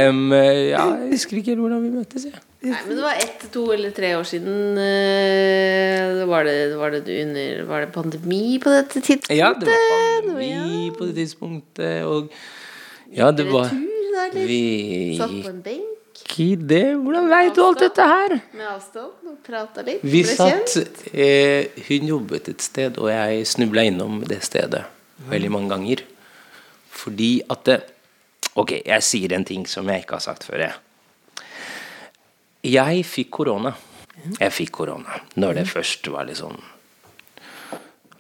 um, ja, jeg husker ikke helt hvordan vi møttes. Jeg. Nei, men det var ett, to eller tre år siden. eh, Var det, var det under Var det pandemi på dette tidspunktet? Ja, det var pandemi på det tidspunktet, og Ja, det var? Vi Satt på en benk gikk i det Hvordan veit du alt dette her? med avstand og prata litt. Vi satt eh, Hun jobbet et sted, og jeg snubla innom det stedet veldig mange ganger. Fordi at det, Ok, jeg sier en ting som jeg ikke har sagt før. Jeg, jeg fikk korona. Jeg fikk korona når det først var litt sånn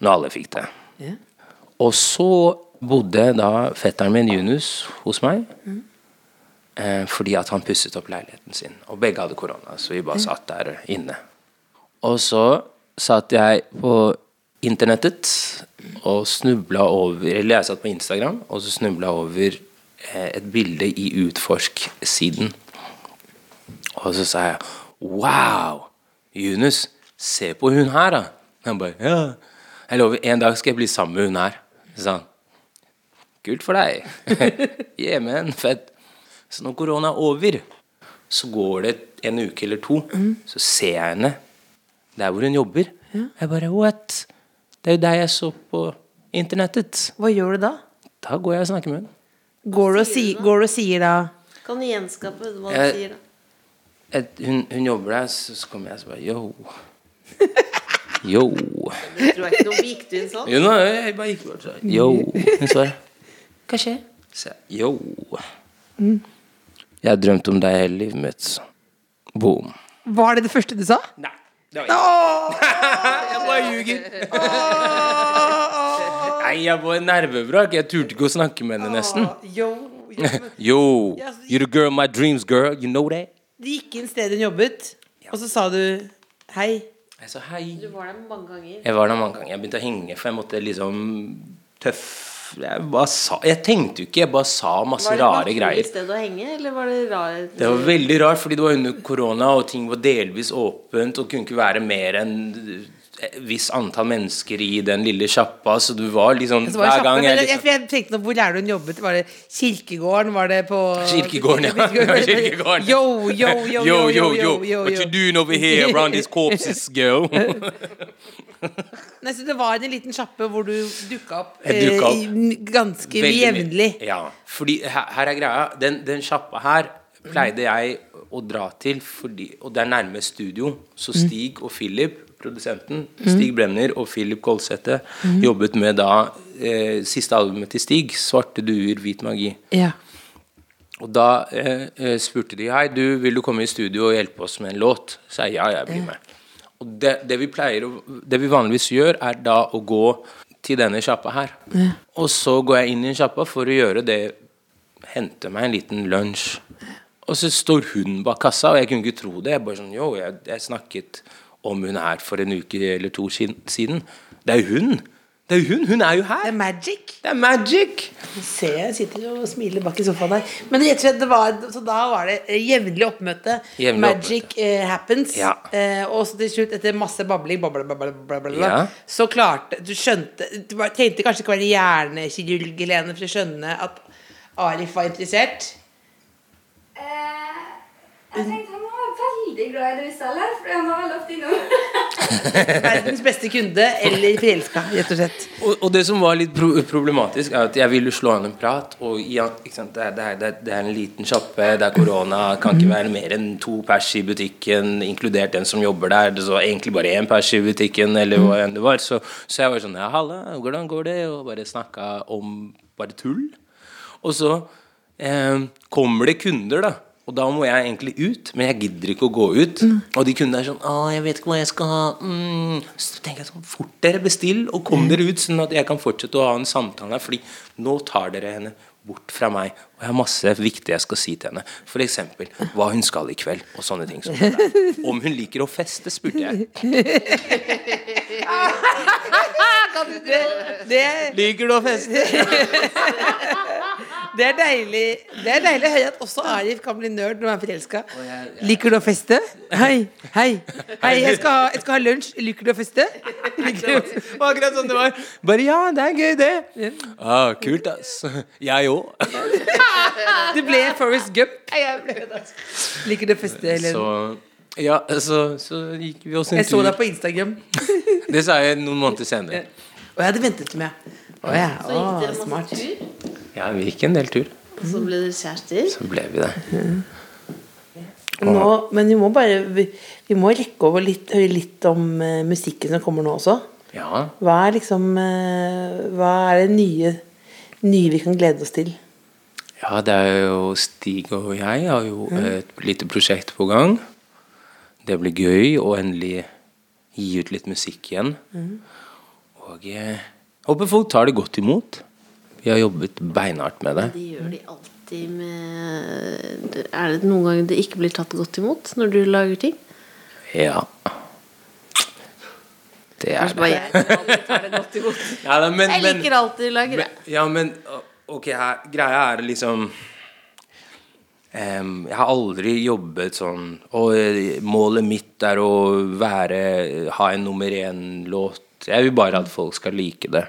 Når alle fikk det. Ja. Og så bodde da fetteren min Yunus hos meg. Eh, fordi at han pusset opp leiligheten sin. Og begge hadde korona, så vi bare satt der inne. Og så satt jeg på internettet og snubla over Eller jeg satt på Instagram, og så snubla over eh, et bilde i Utforsk-siden. Og så sa jeg Wow! Yunus, se på hun her, da. Han bare Ja. Jeg lover, en dag skal jeg bli sammen med hun her. Så sa han Kult for deg. yeah, man, fett. Så når korona er over, så går det en uke eller to, så ser jeg henne der hvor hun jobber. Jeg bare What? Det er jo deg jeg så på internettet. Hva gjør du da? Da går jeg og snakker med henne. Går du og, si, går du og sier da Kan du gjenskape hva du Jeg- sier, da? Et, hun, hun jobber der, så, så kommer jeg og så bare Yo. Yo. Det tror jeg ikke noe Gikk du inn sånn? Jo, nå, jeg bare gikk bort og Yo. Hun svarer Hva skjer? Så jeg Yo. Jeg har drømt om deg hele livet mitt. Boom. Var det det første du sa? Nei. Det var ikke. jeg bare ljuger. Nei, jeg var nervevrak. Jeg turte ikke å snakke med henne nesten. Yo, yo. Yo, you're the girl of my dreams, girl. You know that? Du gikk inn stedet hun jobbet, og så sa du hei. Jeg sa hei. Du var der mange ganger. Jeg var der mange ganger. Jeg begynte å henge, for jeg måtte liksom tøff Jeg sa Jeg tenkte jo ikke, jeg bare sa masse rare greier. Var det et sted å henge, eller var det rart? Det var veldig rart, fordi det var under korona, og ting var delvis åpent, og kunne ikke være mer enn visst antall mennesker i den lille sjappa, så du var liksom var Hver gang jeg liksom jeg tenkte nå, Hvor er det hun jobbet? Var det Kirkegården? Var det på Kirkegården, ja. Kirkegården. Yo, yo, yo, Yo, yo, yo, yo, what you doing over here around these corpses, girl? Nei, så det var en liten sjappe hvor du dukka opp, eh, opp. ganske jevnlig. Ja, fordi her, her er greia Den, den sjappa her pleide jeg å dra til fordi, Og det er nærme studio. Så Stig og Philip, produsenten Stig Brenner og Philip Kolsette Jobbet med da eh, Siste albumet til Stig Svarte duer, hvit magi. Ja. Og da eh, eh, spurte de Hei, du, vil du komme i studio og hjelpe oss med en låt? Så jeg ja, jeg blir med. Og det, det vi pleier Det vi vanligvis gjør er da å gå til denne sjappa her. Og så går jeg inn i en sjappa for å gjøre det Hente meg en liten lunsj Og så står hun bak kassa Og jeg kunne ikke tro det Jeg bare sånn, jo, jeg, jeg snakket om hun her for en uke eller to siden Det er jo hun Det er jo hun! Hun er jo Det her! er magic. Det er magic! Ser jeg sitter og smiler bak i sofaen her. Men rett og slett, det var, så da var det jevnlig oppmøte. Jevnlig Magic eh, happens. Ja. Eh, og så til slutt, etter masse babling, babla, babla, babla, bla, bla, bla, Ja. så klarte Du skjønte Du tenkte kanskje ikke være hjernekirurg, Helene, for å skjønne at Arif var interessert. Eh, jeg tenkte han var veldig glad i selger, for han var veldig ofte innom. Verdens beste kunde eller forelska, rett og slett. Og, og det som var litt pro problematisk, er at jeg ville slå an en prat. Og ja, ikke sant? Det, det, er, det er- det er en liten sjappe, det er korona, kan ikke være mer enn to pers i butikken, inkludert den som jobber der. Det var egentlig bare én pers i butikken, eller hva enn det var. Så, så jeg var sånn Ja, halla, hvordan går det? Og bare snakka om bare tull. Og så eh, kommer det kunder, da. Og da må jeg egentlig ut, men jeg gidder ikke å gå ut. Og de kundene er sånn 'Å, jeg vet ikke hva jeg skal ha.' Mm. Så tenker jeg sånn Fort dere, bestill, og kom dere ut, sånn at jeg kan fortsette å ha en samtale her. Fordi nå tar dere henne bort fra meg, og jeg har masse viktig jeg skal si til henne. F.eks. hva hun skal i kveld, og sånne ting. Som. Om hun liker å feste, spurte jeg. Det, Liker du å feste? det, er deilig, det er deilig å høre at også Arif kan bli nerd når han er forelska. Liker du å feste? Hei, hei. Hei, jeg skal ha, jeg skal ha lunsj. Liker du å feste? Liker du Det var akkurat sånn det var. Bare ja, det er gøy, det. Ah, kult, ass. Jeg òg. Du ble Forrest Gump. Liker du å feste, Helene? Så ja, så, så gikk vi oss en tur. Jeg så deg på Instagram. Det sa jeg noen måneder senere. Og jeg hadde ventet med. Å ja. Så gikk dere oh, masse smart. tur, Ja, vi gikk en del tur. og så ble dere kjærester. Så ble vi det. Nå, men vi må bare Vi, vi må rekke over litt, høre litt om uh, musikken som kommer nå også. Ja. Hva er liksom uh, Hva er det nye, nye vi kan glede oss til? ja, det er jo Stig og jeg har jo et lite prosjekt på gang. Det blir gøy å endelig gi ut litt musikk igjen. Og jeg håper folk tar det godt imot. Vi har jobbet beinhardt med det. Det gjør de alltid med Er det noen ganger det ikke blir tatt godt imot når du lager ting? Ja. Det er det. jeg tar det godt imot. Ja, da, men, Jeg liker alltid å lage det. Ja, men ok, her, greia er liksom Um, Jeg har aldri jobbet sånn Og eh, målet mitt er å være Ha en nummer én-låt. Jeg vil bare at folk skal like det.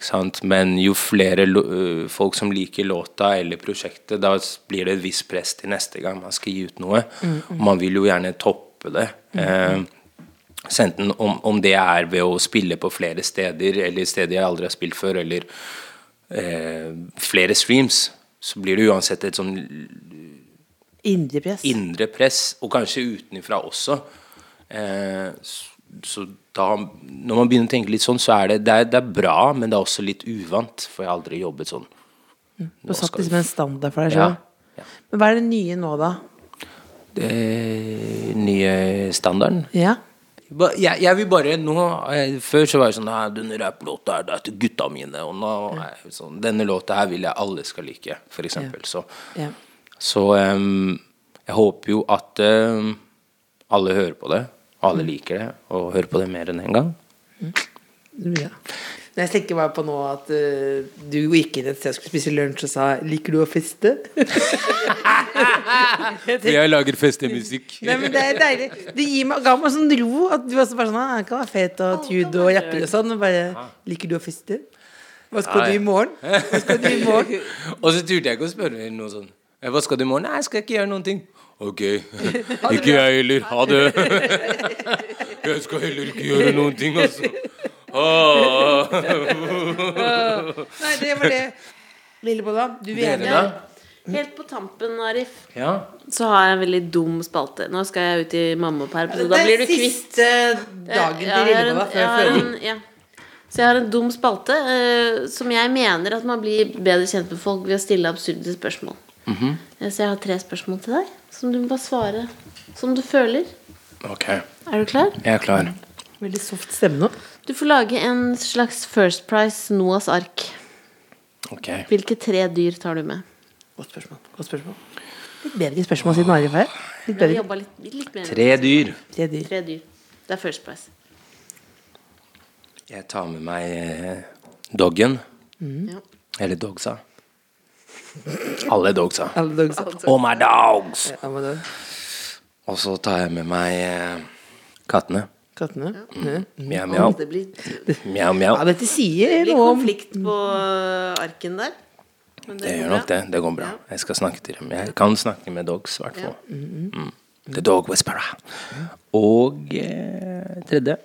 Sant? Men jo flere øh, folk som liker låta eller prosjektet, da blir det et visst press til neste gang man skal gi ut noe. Og man vil jo gjerne toppe det. Eh, enten om, om det er ved å spille på flere steder, eller steder jeg aldri har spilt før, eller eh, flere streams, så blir det uansett et sånn Indre press. indre press, og kanskje utenfra også. Eh, så da, når man begynner å tenke litt sånn, så er det, det, er, det er bra, men det er også litt uvant, for jeg har aldri jobbet sånn. Du har satt liksom en standard for deg Ja. ja. Men hva er det nye nå, da? Det nye standarden. Ja. Jeg, jeg vil bare nå eh, Før så var jeg sånn «Nei, Denne rapplåta er det er til gutta mine. Og nå er jeg sånn Denne låta her vil jeg alle skal like, for eksempel. Så, ja. så um, jeg håper jo at um, alle hører på det. Alle liker det, og hører på det mer enn én en gang. ja. Men Jeg tenker bare på nå at uh, du gikk inn et sted og skulle spise lunsj og sa 'Liker du å feste?' For jeg lager festemusikk. Nei, men Det er deilig. Det gir meg, ga meg sånn ro at du også bare sånn «Ah, 'Han kan være fet og tude og rapper og sånn', og bare 'Liker du å feste?' Hva skal Ja, du ja. i morgen? Hva skal du i morgen? Og så turte jeg ikke å spørre noe sånn «Eh, Hva skal du i morgen? Nei, jeg skal ikke gjøre noen ting. Ok. Ikke jeg heller. Ha det. Jeg skal heller ikke gjøre noen ting, altså. Ah. Nei, det var det. Lillebolla, du vil gjerne? Helt på tampen, Arif, Ja. så har jeg en veldig dum spalte. Nå skal jeg ut i mammaperm, så da blir du kvitt siste dagen til Lillebolla før føding. ja. Så jeg har en dum spalte uh, som jeg mener at man blir bedre kjent med folk ved å stille absurde spørsmål. Mm -hmm. Så jeg har tre spørsmål til deg, som du må bare svare som du føler. Ok. Er du klar? Jeg er klar. Veldig soft stemme nå. Du får lage en slags First Price Noahs ark. Ok. Hvilke tre dyr tar du med? Godt spørsmål. Godt spørsmål. Litt bedre spørsmål siden Arif her. Litt bedre. jobba litt, litt mer Tre dyr. Tre dyr. Tre dyr. Det er First Price. Jeg tar med meg eh, doggen. Ja. Eller dogsa. Alle dogsa. Alle dogs. Oh my dogs! Ja, det- Og så tar jeg med meg eh, kattene. Kattene. Ja. Mjau, mjau. Det blir, Mjau, mjau. Ja, dette sier blir noe om konflikt på øh, arken der. Men Det det gjør nok det. Det går bra. Jeg skal snakke til dem. Jeg kan snakke med dogs, i hvert fall. Mm. The dog whisperer. Og eh, tredje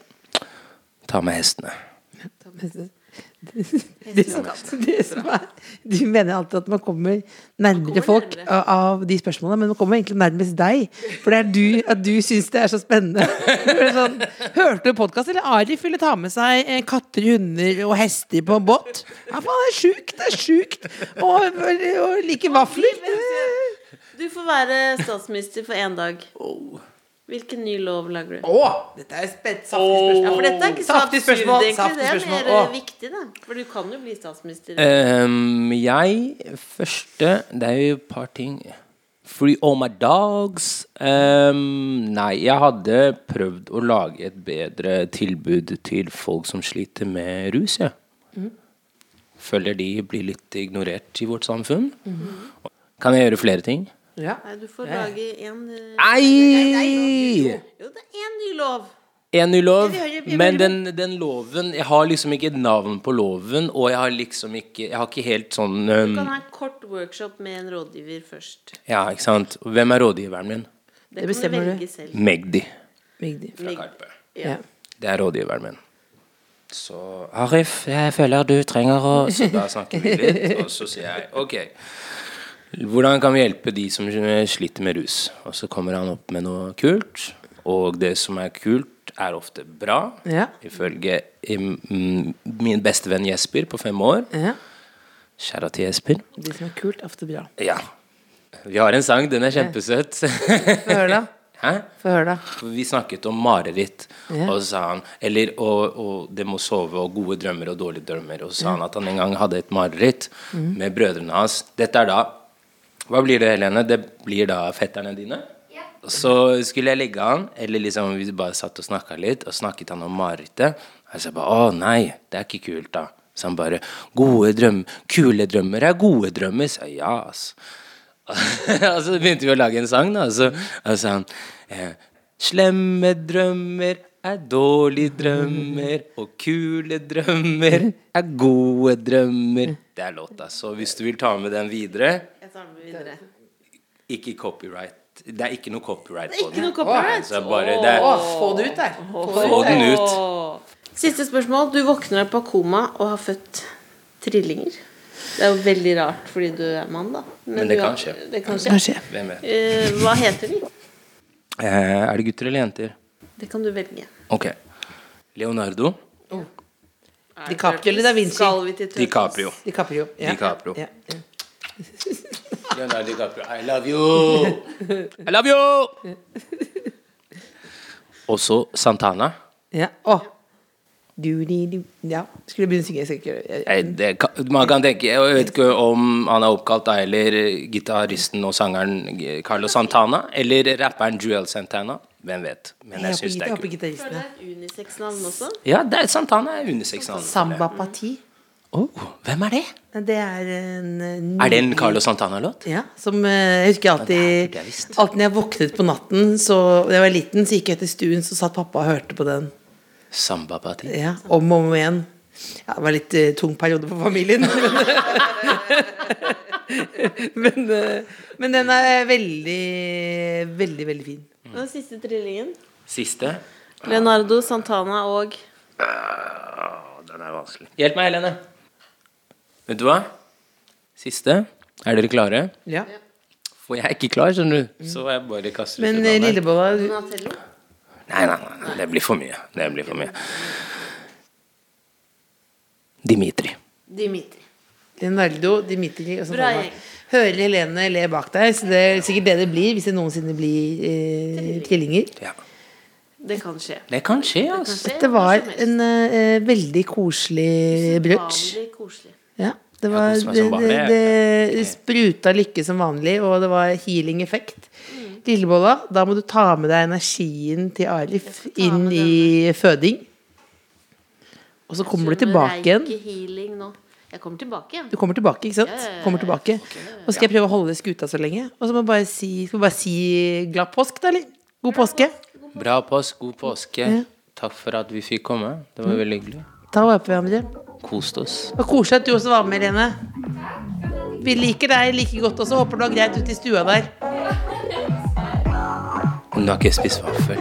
ta med hestene. Det som, de, som er, Du mener alltid at man kommer nærmere folk nærmere. av, de spørsmålene, men man kommer egentlig nærmest deg. For det er du, at du syns det er så spennende. Sånn, hørte du podkast, eller Arif ville ta med seg eh, katter, hunder og hester på en båt? Ja, faen, det er sjukt! Det er sjukt! Og, og like vafler. Du får være statsminister for én dag. Hvilken ny lov lager du? Å! Dette er et saftig spørsmål. Ja, for dette er ikke så absurd, spørsmål, egentlig. Det er mer Åh. øh, viktig, da. For du kan jo bli statsminister. Um, jeg første Det er jo et par ting. Free all my dogs. Um, nei, jeg hadde prøvd å lage et bedre tilbud til folk som sliter med rus, jeg. Føler de blir litt ignorert i vårt samfunn. Kan jeg gjøre flere ting? Ja. Nei, du får lage en øh, Nei! Jo, det er én ny lov. En ny lov, men den, den loven Jeg har liksom ikke et navn på loven, og jeg har liksom ikke Jeg har ikke helt sånn Du um, kan ha en kort workshop med en rådgiver først. Ja, ikke sant. Hvem er rådgiveren min? Det, bestemmer du. selv. Magdi. Fra Karpe. Ja. Det er rådgiveren min. Så Arif, jeg føler du trenger å Så da snakker vi litt, og så sier jeg OK. Hvordan kan vi hjelpe de som sliter med rus? Og så kommer han opp med noe kult. Og det som er kult, er ofte bra. Ja. Ifølge min beste venn Jesper på fem år. Ja. Kjære til Jesper. Det som er kult, er ofte bra. Ja. Vi har en sang, den er kjempesøt. Få høre, da. Hæ? Få høre, da. Vi snakket om mareritt, Ja. og så sa han Eller og, og det må sove, og gode drømmer og dårlige drømmer. Og så sa han at han en gang hadde et mareritt Mm. med brødrene hans. Dette er da Hva blir det, Helene? Det blir da fetterne dine? Og Så skulle jeg legge han, eller liksom vi bare satt og snakka litt, og snakket han om marerittet. Og så bare Å nei, det er ikke kult, da. Så han bare Gode drømmer, kule drømmer er gode drømmer. Så jeg, ja, ass. og så begynte vi å lage en sang, da. Og så sa han eh, Slemme drømmer er dårlige drømmer, og kule drømmer er gode drømmer. Det er låta. Så hvis du vil ta med den videre tar den med videre. Ikke copyright. Det er ikke noe copyright Det er ikke noe copyright. Så bare det Å, få det ut der. Få den ut. Åh. Siste spørsmål. Du våkner opp av koma og har født trillinger. Det er jo veldig rart fordi du er mann, da. Men det kan har- skje. Det kan skje. Kanskje. Hvem vet? Uh, hva heter de? Uh, er det gutter eller jenter? Det kan du velge. Ok. Leonardo. DiCaprio eller Da Vinci? DiCaprio. DiCaprio. Ja. DiCaprio. Ja. ja. Leonardo DiCaprio. I love you! I love you! Og så Santana. ja. Å. Du, di, du. Ja. Skulle begynne å synge? sikkert. Nei, det. Kan- man kan tenke Jeg vet ikke om han er oppkalt eller gitaristen og sangeren Carlos Santana eller rapperen Joel Santana. Hvem vet. Men jeg Jeg syns det er kult. Føler gitaristen. det er unisex-navn også. Ja, det er Santana er unisex-navn. Samba Parti. Oh, hvem er det? Det er en ny... Er det en Carlos Santana-låt? Ja, som eh, jeg husker alltid ja. Alltid når jeg våknet på natten Så da jeg var liten, så gikk jeg til stuen Så satt pappa og hørte på den Samba Party. ja, Om og om igjen ja, Det var en litt uh, tung periode for familien men, uh, men den er veldig Veldig, veldig fin Mm. Den siste trillingen. Siste? Leonardo Santana og uh, den er vanskelig. Hjelp meg, Helene. Vet du hva? Siste. Er dere klare? ja. For jeg er ikke klar, skjønner du. Så jeg bare kaster ut Men navn her. Lillebolla du-. Nei, nei, nei, det blir for mye. Det blir for mye. Dimitri. Dimitri. Leonardo, Dimitri og sånn. Hører Helene le bak deg Så det er sikkert det det blir Hvis det noensinne blir eh, trillinger Ja. Det kan skje. Det kan skje, altså. skje Det var en eh, veldig koselig brunsj. Ja, det var det, det, det spruta lykke som vanlig, og det var healing effekt. Lillebolla, da må du ta med deg energien til Arif inn i føding. Og så kommer du tilbake igjen. Jeg kommer tilbake igjen. Du kommer tilbake, ikke sant? Ja, ja, ja. Kommer tilbake. Og skal jeg prøve å holde skuta så lenge. Og så må jeg bare si, skal vi bare si glad påsk, da, eller? God påske. Bra påsk, god påske. Ja. Takk for at vi fikk komme. Det var veldig hyggelig. Ta vare på hverandre. Kost oss. Og koselig at du også var med, Irene. Vi liker deg like godt også. Håper du har greit ute i stua der. Men du har ikke spist vaffel.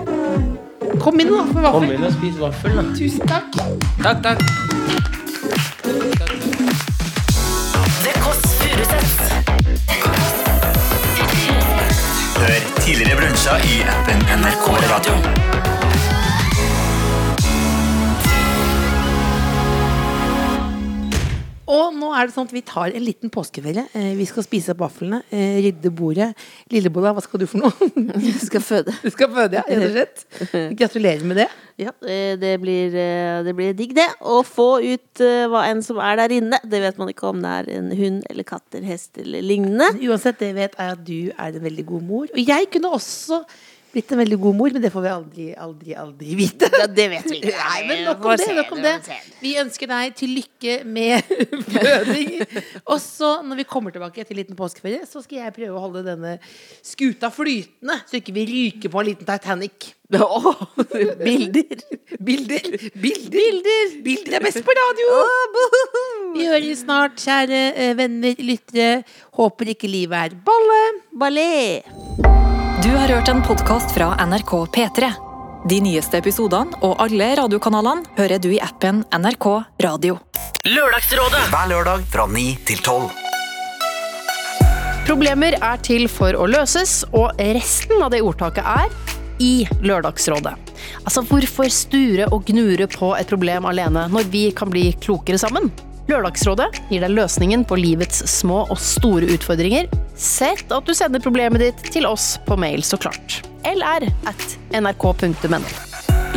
Kom inn, da. For Kom inn og spis vaffel, da. Tusen takk. Takk, takk. The Kåss Furuseths. Hør tidligere brunsjer i appen NRK Radio. Og nå er det sånn at vi tar en liten påskeferie. Eh, vi skal spise opp vaflene, eh, rydde bordet. Lillebolla, hva skal du for noe? Jeg skal føde. Du skal føde, ja. Rett og slett. Gratulerer med det. Ja, eh, det blir, det blir digg, det. Å få ut hva enn som er der inne. Det vet man ikke om det er en hund eller katter, hest eller lignende. Uansett, det jeg vet er at du er en veldig god mor. Og jeg kunne også blitt en veldig god mor, men det får vi aldri, aldri, aldri vite. Ja, det vet vi ikke. Nei, men nok om det. Nok om det. Vi ønsker deg til lykke med føding. Og så, når vi kommer tilbake etter en liten påskeferie, så skal jeg prøve å holde denne skuta flytende, så ikke vi ryker på en liten Titanic. Oh, bilder. Bilder! Bilder! Bilder er best på radio! Vi høres snart, kjære eh, venner, lyttere. Håper ikke livet er balle. Ballet. Du har hørt en podkast fra NRK P3. De nyeste episodene og alle radiokanalene hører du i appen NRK Radio. Lørdagsrådet. Hver lørdag fra 9 til 12. Problemer er til for å løses, og resten av det ordtaket er i Lørdagsrådet. Altså, hvorfor sture og gnure på et problem alene når vi kan bli klokere sammen? Lørdagsrådet gir deg løsningen på livets små og store utfordringer. Sett at du sender problemet ditt til oss på mail, så klart. lr at nrk.no.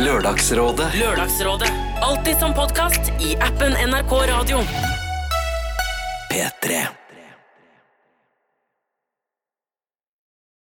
Lørdagsrådet. Lørdagsrådet. Alltid som podkast i appen NRK Radio. P3.